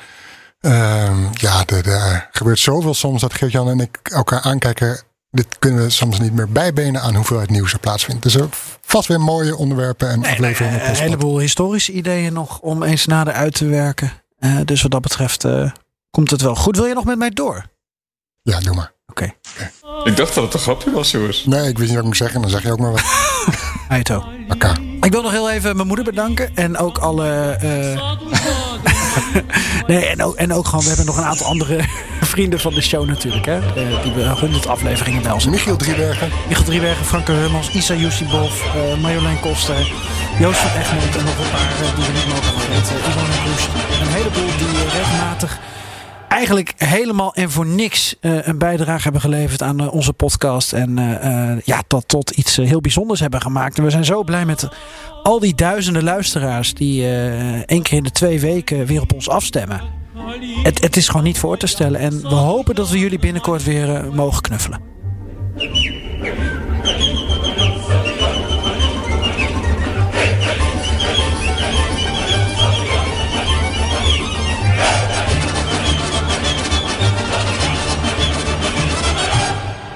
Uh, ja, er gebeurt zoveel soms dat Geert-Jan en ik elkaar aankijken dit kunnen we soms niet meer bijbenen aan hoeveelheid nieuws er plaatsvindt. Dus er vast weer mooie onderwerpen en nee, afleveringen. Nee, een heleboel historische ideeën nog om eens nader uit te werken. Uh, dus wat dat betreft uh, komt het wel goed. Wil je nog met mij door? Ja, doe maar. Oké. Okay. Ik dacht dat het een grapje was, jongens. Nee, ik wist niet wat ik moet zeggen. Dan zeg je ook maar wat. <laughs> Aito. Oké. Ik wil nog heel even mijn moeder bedanken. En ook alle... Uh... <laughs> nee, en ook, en ook gewoon... We hebben nog een aantal andere <laughs> vrienden van de show natuurlijk. Hè? Uh, die we honderd afleveringen bij ons Michiel Driebergen. Michiel Driebergen, Franke Hummels, Isa Yusibov, uh, Marjolein Koster, Joost van Egmond en nog een paar die we niet mogen vergeten. Ivan Roes. Een heleboel die regelmatig eigenlijk helemaal en voor niks uh, een bijdrage hebben geleverd aan uh, onze podcast. En uh, ja, tot, tot iets heel bijzonders hebben gemaakt. En we zijn zo blij met al die duizenden luisteraars die één keer in de twee weken weer op ons afstemmen. Het, het is gewoon niet voor te stellen. En we hopen dat we jullie binnenkort weer mogen knuffelen.